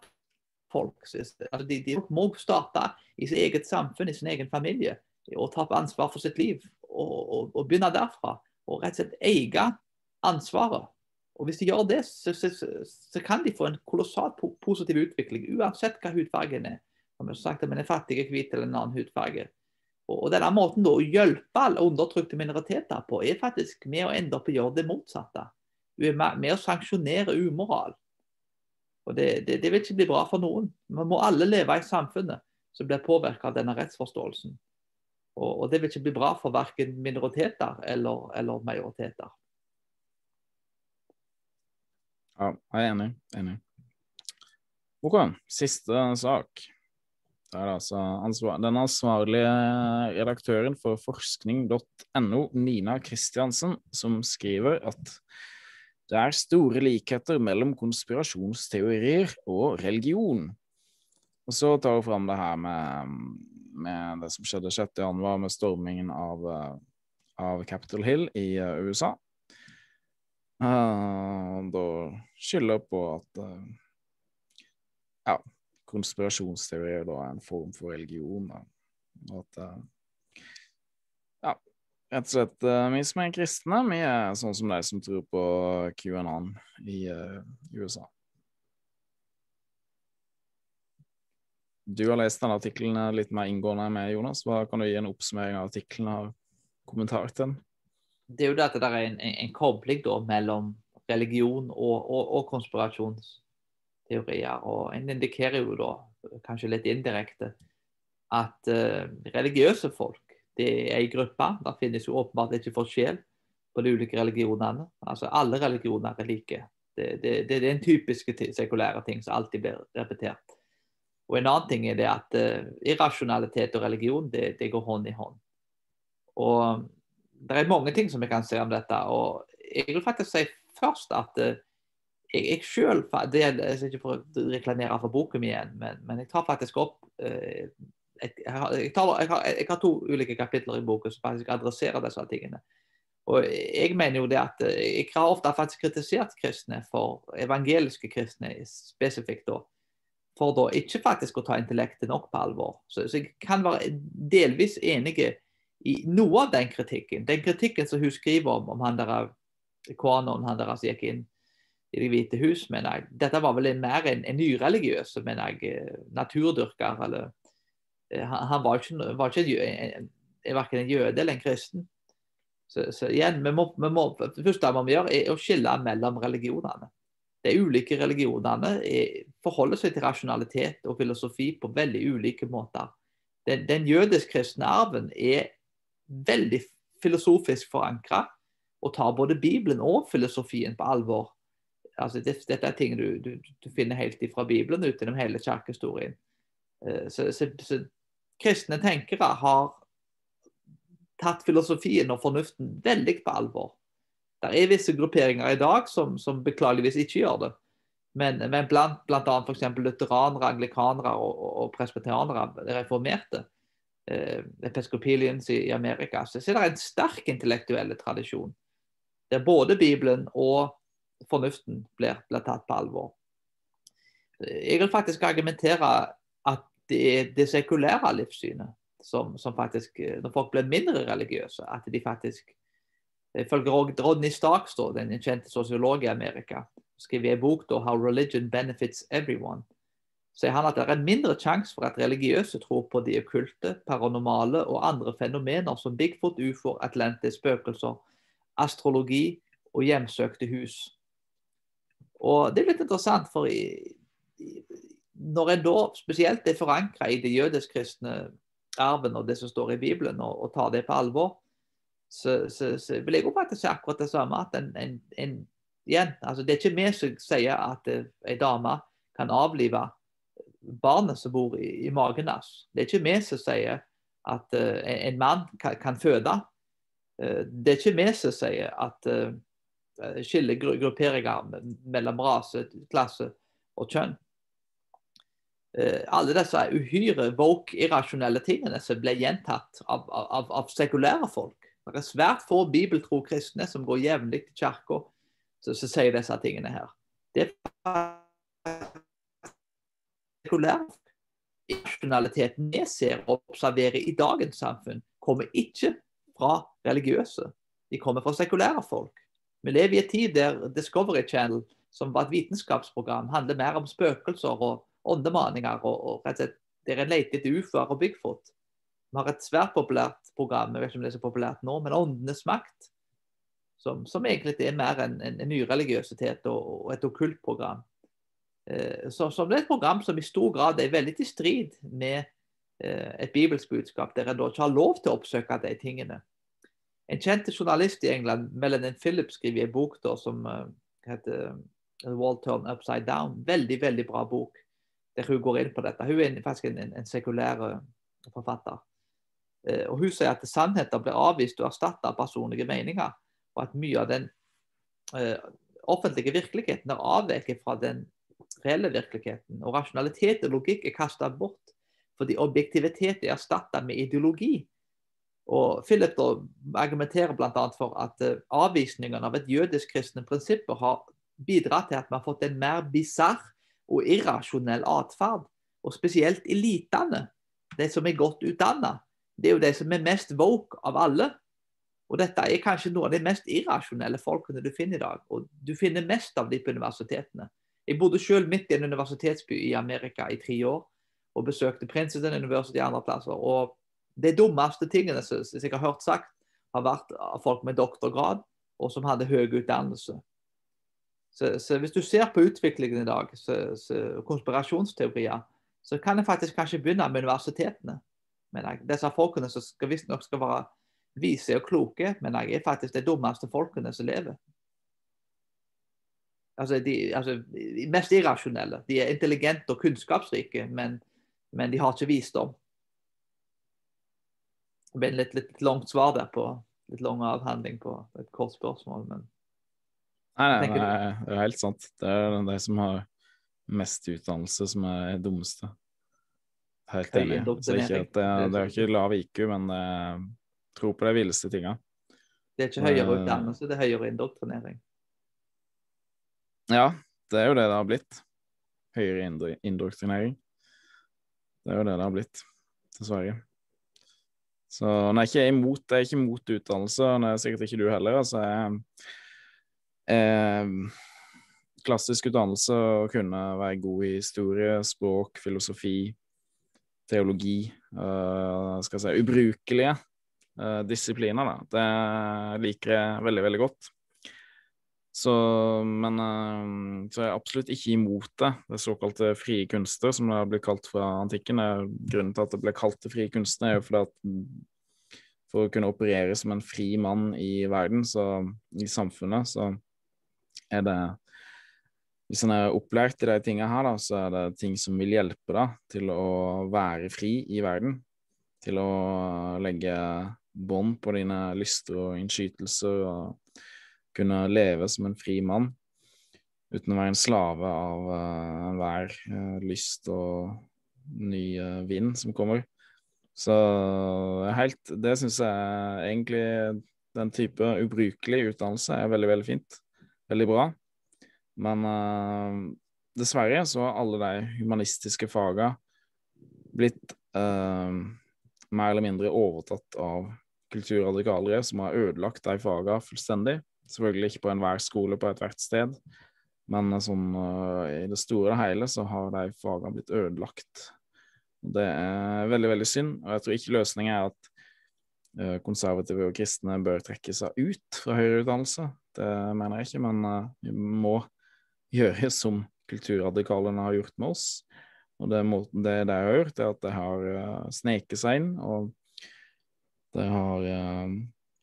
folk. Altså, de, de, må starte i sitt eget samfunn, i sin egen familie, og ta ansvar for sitt liv. Og, og, og begynne derfra. Og rett og slett eie ansvaret. Og Hvis de gjør det, så, så, så kan de få en kolossalt positiv utvikling, uansett hva hudfargen er. Om jeg sagt at man er fattig, hvit eller en annen hudfarge. Og, denne måten å hjelpe alle undertrykte minoriteter på, er faktisk med å ende opp å gjøre det motsatte. Med å sanksjonere umoral. Og det, det, det, vil ikke bli bra for noen. Vi må alle leve i samfunnet som blir påvirket av denne rettsforståelsen. Og, og, det vil ikke bli bra for verken minoriteter eller, eller majoriteter. Ja, jeg er enig. enig. OK, siste sak. Det er altså ansvar den ansvarlige redaktøren for forskning.no, Nina Kristiansen, som skriver at det er store likheter mellom konspirasjonsteorier og religion. Og så tar hun fram det her med, med det som skjedde 6.1, med stormingen av, av Capitol Hill i eh, USA. Uh, da skylder på at uh, ja, konspirasjonsteorier da er en form for religion. Da. At uh, ja, rett og slett vi som er kristne, vi er sånn som de som tror på QAnon i USA. Du har lest denne artikkelen litt mer inngående med Jonas. Hva Kan du gi en oppsummering av artikkelen og kommentar til den? det er jo det at det er en, en kobling da, mellom religion og, og, og, konspirasjonsteorier. Og en indikerer jo da, kanskje litt indirekte, at uh, religiøse folk det er ei gruppe. Det finnes jo åpenbart ikke forskjell på de ulike religionene. Altså Alle religioner er like. Det, det, det er den typiske sekulære ting som alltid blir repetert. Og En annen ting er det at uh, irrasjonalitet og religion det, det går hånd i hånd. Og det er mange ting som vi kan se om dette. og Jeg vil faktisk si først at uh, jeg, jeg selv, det er ikke for å reklamere for boken min igjen, men, men, jeg tar faktisk opp eh, jeg, jeg, tar, jeg, har, jeg, har, to ulike kapitler i boken som faktisk adresserer disse tingene. Og Jeg mener jo det at eh, jeg har ofte faktisk kritisert kristne for evangeliske kristne spesifikt da, for da ikke faktisk å ta intellektet nok på alvor. Så, så jeg kan være delvis enig i noe av den kritikken. Den kritikken som hun skriver om, om han der Kwanon, han der som gikk inn i Det hvite hus, mener jeg. Dette var vel mer en, en nyreligiøs, mener jeg, eh, naturdyrker. eller han, Han var ikke, var ikke en, verken en jøde eller en kristen. Så, så igjen, vi må, vi må, det første vi må gjøre, er å skille mellom religionene. De ulike religionene er, forholder seg til rasjonalitet og filosofi på veldig ulike måter. Den, den jødisk-kristne arven er veldig filosofisk forankra og tar både Bibelen og filosofien på alvor. Altså, det, dette er ting du, du, du finner helt fra Bibelen ut gjennom hele kirkehistorien. Uh, så, så, så, kristne tenkere har tatt filosofien og fornuften veldig på alvor. Det er visse grupperinger i dag som, som beklageligvis ikke gjør det. Men, men blant bl.a. f.eks. lutheranere, anglikanere og, og, og presbyterianere, reformerte, eh, episkopilians i, i, Amerika, så, så er det en sterk intellektuell tradisjon. Der både Bibelen og fornuften blir, blir, tatt på alvor. Jeg vil faktisk argumentere at det er det sekulære livssynet som, som faktisk, når folk blir mindre religiøse, at de faktisk Ifølge Rodney Starks, den kjente sosiolog i Amerika, skriver i en bok da, 'How Religion Benefits Everyone' sier han at det er en mindre sjanse for at religiøse tror på de okkulte, paranormale og andre fenomener som Bigfoot, ufoer, Atlantis, spøkelser, astrologi og hjemsøkte hus. Og Det er litt interessant, for i, i, når en da spesielt er forankra i det jødisk-kristne arven og det som står i Bibelen, og, og tar det på alvor, så, så, så vil jeg jo faktisk si akkurat det samme. at en, en, en igjen, altså Det er ikke vi som sier at uh, ei dame kan avlive barnet som bor i, i magen hans. Det er ikke vi som sier at uh, en mann kan, kan føde. Uh, det er ikke vi som sier at uh, skiller grupperinger mellom rase, klasse og kjønn. Uh, alle disse uhyre woke, irrasjonelle tingene som ble gjentatt av, av, av, sekulære folk. Det er svært få bibeltro kristne som går jevnlig til kirka som sier disse tingene her. Det er sekulær irrasjonaliteten vi ser og observerer i dagens samfunn, kommer ikke fra religiøse. De kommer fra sekulære folk. Vi lever i en tid der Discovery Channel, som var et vitenskapsprogram, handler mer om spøkelser og åndemaninger. og, og rett og slett, Der en leter etter ufoer og Bigfoot. Vi har et svært populært program, jeg vet ikke om det er så populært nå, men Åndenes makt. Som, som egentlig er mer en, en, en, ny religiøsitet og, og et okkult program. Eh, så, som det er et program som i stor grad er veldig til strid med eh, et bibelsk budskap, der en da ikke har lov til å oppsøke de tingene. En kjent journalist i England, Melanie Phillips, skriver en bok da, som uh, heter The Wall Turn Upside Down. Veldig, veldig bra bok der hun går inn på dette. Hun er faktisk en, en, en sekulær forfatter. Uh, og Hun sier at sannheter blir avvist og erstatta av personlige meninger, og at mye av den offentlige virkeligheten er avveket fra den reelle virkeligheten. Og rasjonalitet og logikk er kastet bort fordi objektivitet er erstatta med ideologi. Og Philip da argumenterer bl.a. for at uh, avvisningen av et jødisk-kristne prinsipper har bidratt til at vi har fått en mer bisarr og irrasjonell atferd. Og spesielt elitene, de som er godt utdanna. Det er jo de som er mest woke av alle. Og dette er kanskje noen av de mest irrasjonelle folkene du finner i dag. Og du finner mest av dem på universitetene. Jeg bodde selv midt i en universitetsby i Amerika i tre år. Og besøkte Princeton University andre plasser. Og de dummeste tingene som jeg har hørt sagt, har vært av folk med doktorgrad og som hadde høy utdannelse. Så, så hvis du ser på utviklingen i dag, så, så, konspirasjonsteorier, så kan en faktisk kanskje begynne med universitetene. Men jeg, disse folkene som skal visstnok skal være vise og kloke, men jeg er faktisk de dummeste folkene som lever. Altså de, altså, mest irrasjonelle. De er intelligente og kunnskapsrike, men, men de har ikke visdom. Det ble litt, litt, langt svar der på litt lang avhandling på et kort spørsmål, men Nei, nei, nei, det er helt sant. Det er de som har mest utdannelse, som er dummeste. Helt enig. Så ikke at det, det er ikke lav IQ, men det tror på de villeste tinga. Det er ikke høyere eh, utdannelse, det er høyere indoktrinering. Ja, det er jo det det har blitt. Høyere indoktrinering. Det er jo det det har blitt, dessverre. Så nei, ikke imot, jeg er ikke imot utdannelse, og det er sikkert ikke du heller. altså eh, Klassisk utdannelse å kunne være god i historie, språk, filosofi, teologi eh, skal jeg si, Ubrukelige eh, disipliner. Da. Det liker jeg veldig, veldig godt. Så, men uh, så jeg absolutt ikke imot det. Det såkalte frie kunster, som det har blitt kalt fra antikken. Grunnen til at det ble kalt det frie kunster er jo fordi at for å kunne operere som en fri mann i verden, så, i samfunnet, så er det Hvis en er opplært i de tingene her, da, så er det ting som vil hjelpe deg til å være fri i verden. Til å legge bånd på dine lyster og innskytelser og kunne leve som en fri mann uten å være en slave av uh, enhver uh, lyst og ny uh, vind som kommer. Så helt Det syns jeg egentlig den type ubrukelig utdannelse er veldig, veldig fint. Veldig bra. Men dessverre så har alle de humanistiske faga blitt mer eller mindre overtatt av kulturradikalere som har ødelagt de faga fullstendig. Selvfølgelig ikke på enhver skole på ethvert sted, men sånn, uh, i det store og hele så har de fagene blitt ødelagt. Det er veldig, veldig synd, og jeg tror ikke løsningen er at uh, konservative og kristne bør trekke seg ut fra høyere utdannelse. Det mener jeg ikke, men vi må gjøre som kulturradikalene har gjort med oss, Og det, det, de har gjort, er at det har sneket seg inn, og det har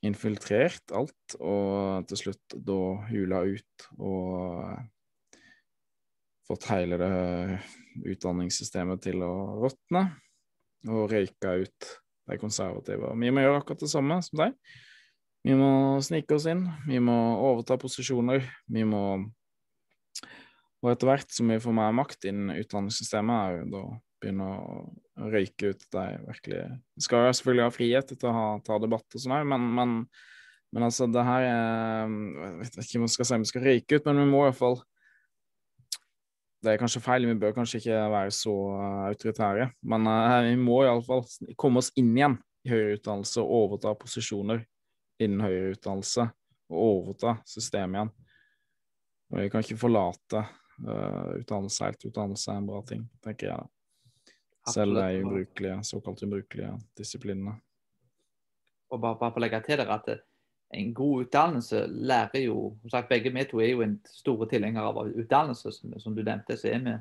infiltrert alt, og til slutt da hula ut og uh, fått hele det utdanningssystemet til å råtne, og røyka ut de konservative. Vi må gjøre akkurat det samme som deg. Vi må snike oss inn, vi må overta posisjoner, vi må Og etter hvert som vi får mer makt innen utdanningssystemet, er jo da begynne å røyke ut de virkelig Vi skal jo selvfølgelig ha frihet til å ha, ta debatt og sånn òg, men, men, men, altså, det her er Jeg vet ikke om jeg skal si vi skal røyke ut, men vi må i hvert fall det er kanskje feil, vi bør kanskje ikke være så autoritære, men uh, vi må iallfall komme oss inn igjen i høyere utdannelse og overta posisjoner innen høyere utdannelse og overta systemet igjen. Og vi kan ikke forlate uh, utdannelse helt. Utdannelse er en bra ting, tenker jeg. da. Selv de ubrukelige, såkalt ubrukelige disiplinene. Og bare, bare for å legge til dere at en god utdannelse lærer jo som sagt, Begge vi to er jo en store tilhengere av utdannelse, som, som, du nevnte. Så er vi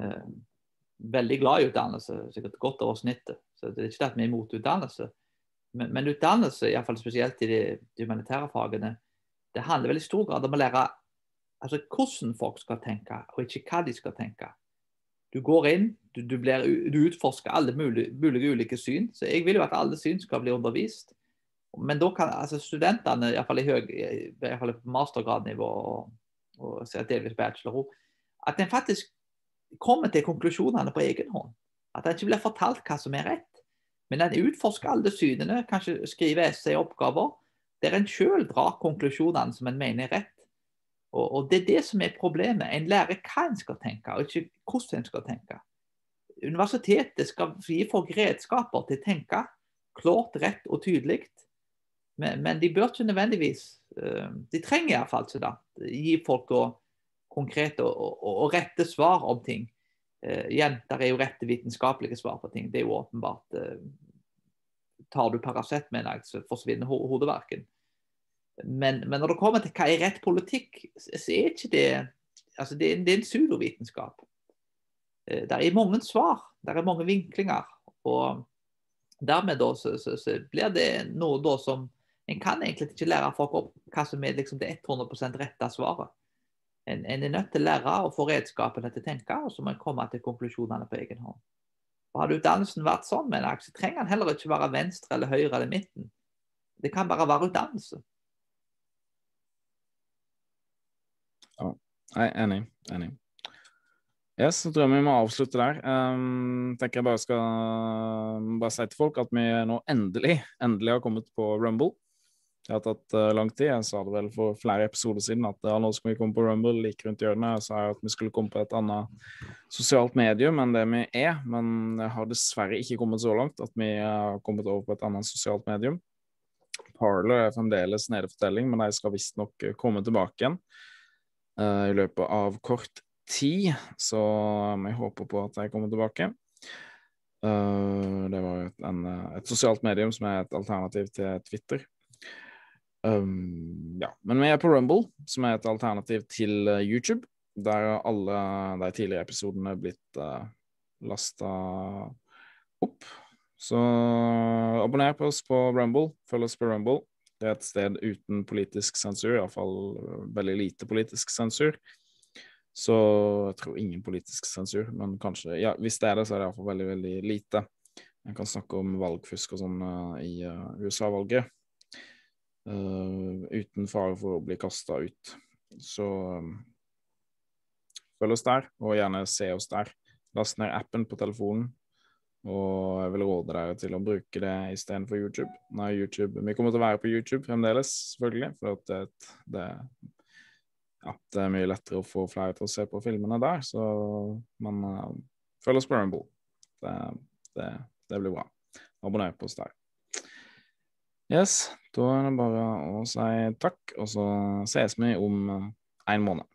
eh, veldig glad i utdannelse, sikkert godt over snittet. Så det er ikke det at vi er imot utdannelse. Men, men utdannelse, iallfall spesielt i de, de, humanitære fagene, det handler vel i stor grad om å lære altså, hvordan folk skal tenke, og ikke hva de skal tenke. Du går inn, du, du, blir, du utforsker alle mulige, mulige, ulike syn. Så jeg vil jo at alle syn skal bli undervist. Men da kan altså studentene, iallfall i høy, fall på mastergradnivå og, og delvis bachelor, at en faktisk kommer til konklusjonene på egen hånd. At en ikke blir fortalt hva som er rett. Men en utforsker alle synene, kanskje skriver essayoppgaver, der en sjøl drar konklusjonene som en mener er rett. Og, og, Det er det som er problemet. En lærer hva en skal tenke, og ikke hvordan en skal tenke. Universitetet skal gi folk redskaper til å tenke klart, rett og tydelig. Men, men de bør ikke nødvendigvis uh, De trenger iallfall ikke det. Gi folk konkrete og, og, og, rette svar om ting. Uh, igjen, der er jo rette vitenskapelige svar på ting. Det er jo åpenbart. Uh, tar du Paracet, mener jeg, så forsvinner ho hodeverken. Men, men, når det kommer til hva er rett politikk, så er ikke det altså det, det er en pseudovitenskap. Uh, det er mange svar, det er mange vinklinger. og Dermed da, så, så, så blir det noe da som En kan egentlig ikke lære folk opp hva som er liksom det 100 rette svaret. En, en, er nødt til å lære å få redskapene til å tenke, og så må en komme til konklusjonene på egen hånd. Og Hadde utdannelsen vært sånn, mener jeg, så trenger den heller ikke være venstre eller høyre eller midten. Det kan bare være utdannelse. Er enig. enig. Yes, så tror jeg vi må avslutte der. Um, tenker jeg bare skal bare si til folk at vi nå endelig, endelig har kommet på Rumble. Det har tatt uh, lang tid. Jeg sa det vel for flere episoder siden at ja, nå skal vi komme på Rumble like rundt hjørnet. Jeg sa at vi skulle komme på et annet sosialt medium enn det vi er, men jeg har dessverre ikke kommet så langt at vi har kommet over på et annet sosialt medium. Parler er fremdeles nede for telling, men de skal visstnok komme tilbake igjen i løpet av kort tid, så vi håper på at jeg kommer tilbake. Uh, det var et, en, et, sosialt medium som er et alternativ til Twitter. Um, ja. Men vi er på Rumble, som er et alternativ til YouTube. Der har alle de tidligere episodene blitt uh, lasta opp. Så abonner på oss på Rumble. Følg oss på Rumble. Det er et sted uten politisk sensur, iallfall veldig lite politisk sensur. Så jeg tror ingen politisk sensur, men kanskje Ja, hvis det er det, så er det iallfall veldig, veldig lite. Jeg kan snakke om valgfusk og sånn uh, i uh, USA-valget uh, uten fare for å bli kasta ut. Så um, følg oss der, og gjerne se oss der. Last ned appen på telefonen. Og jeg vil råde dere til å bruke det istedenfor YouTube. Nei, YouTube. Vi kommer til å være på YouTube fremdeles, selvfølgelig. For det, det, det, er mye lettere å få flere til å se på filmene der. Så man uh, følg oss på. Det, det, det, blir bra. Abonner på oss der. Yes, da er det bare å si takk, og så ses vi om en måned.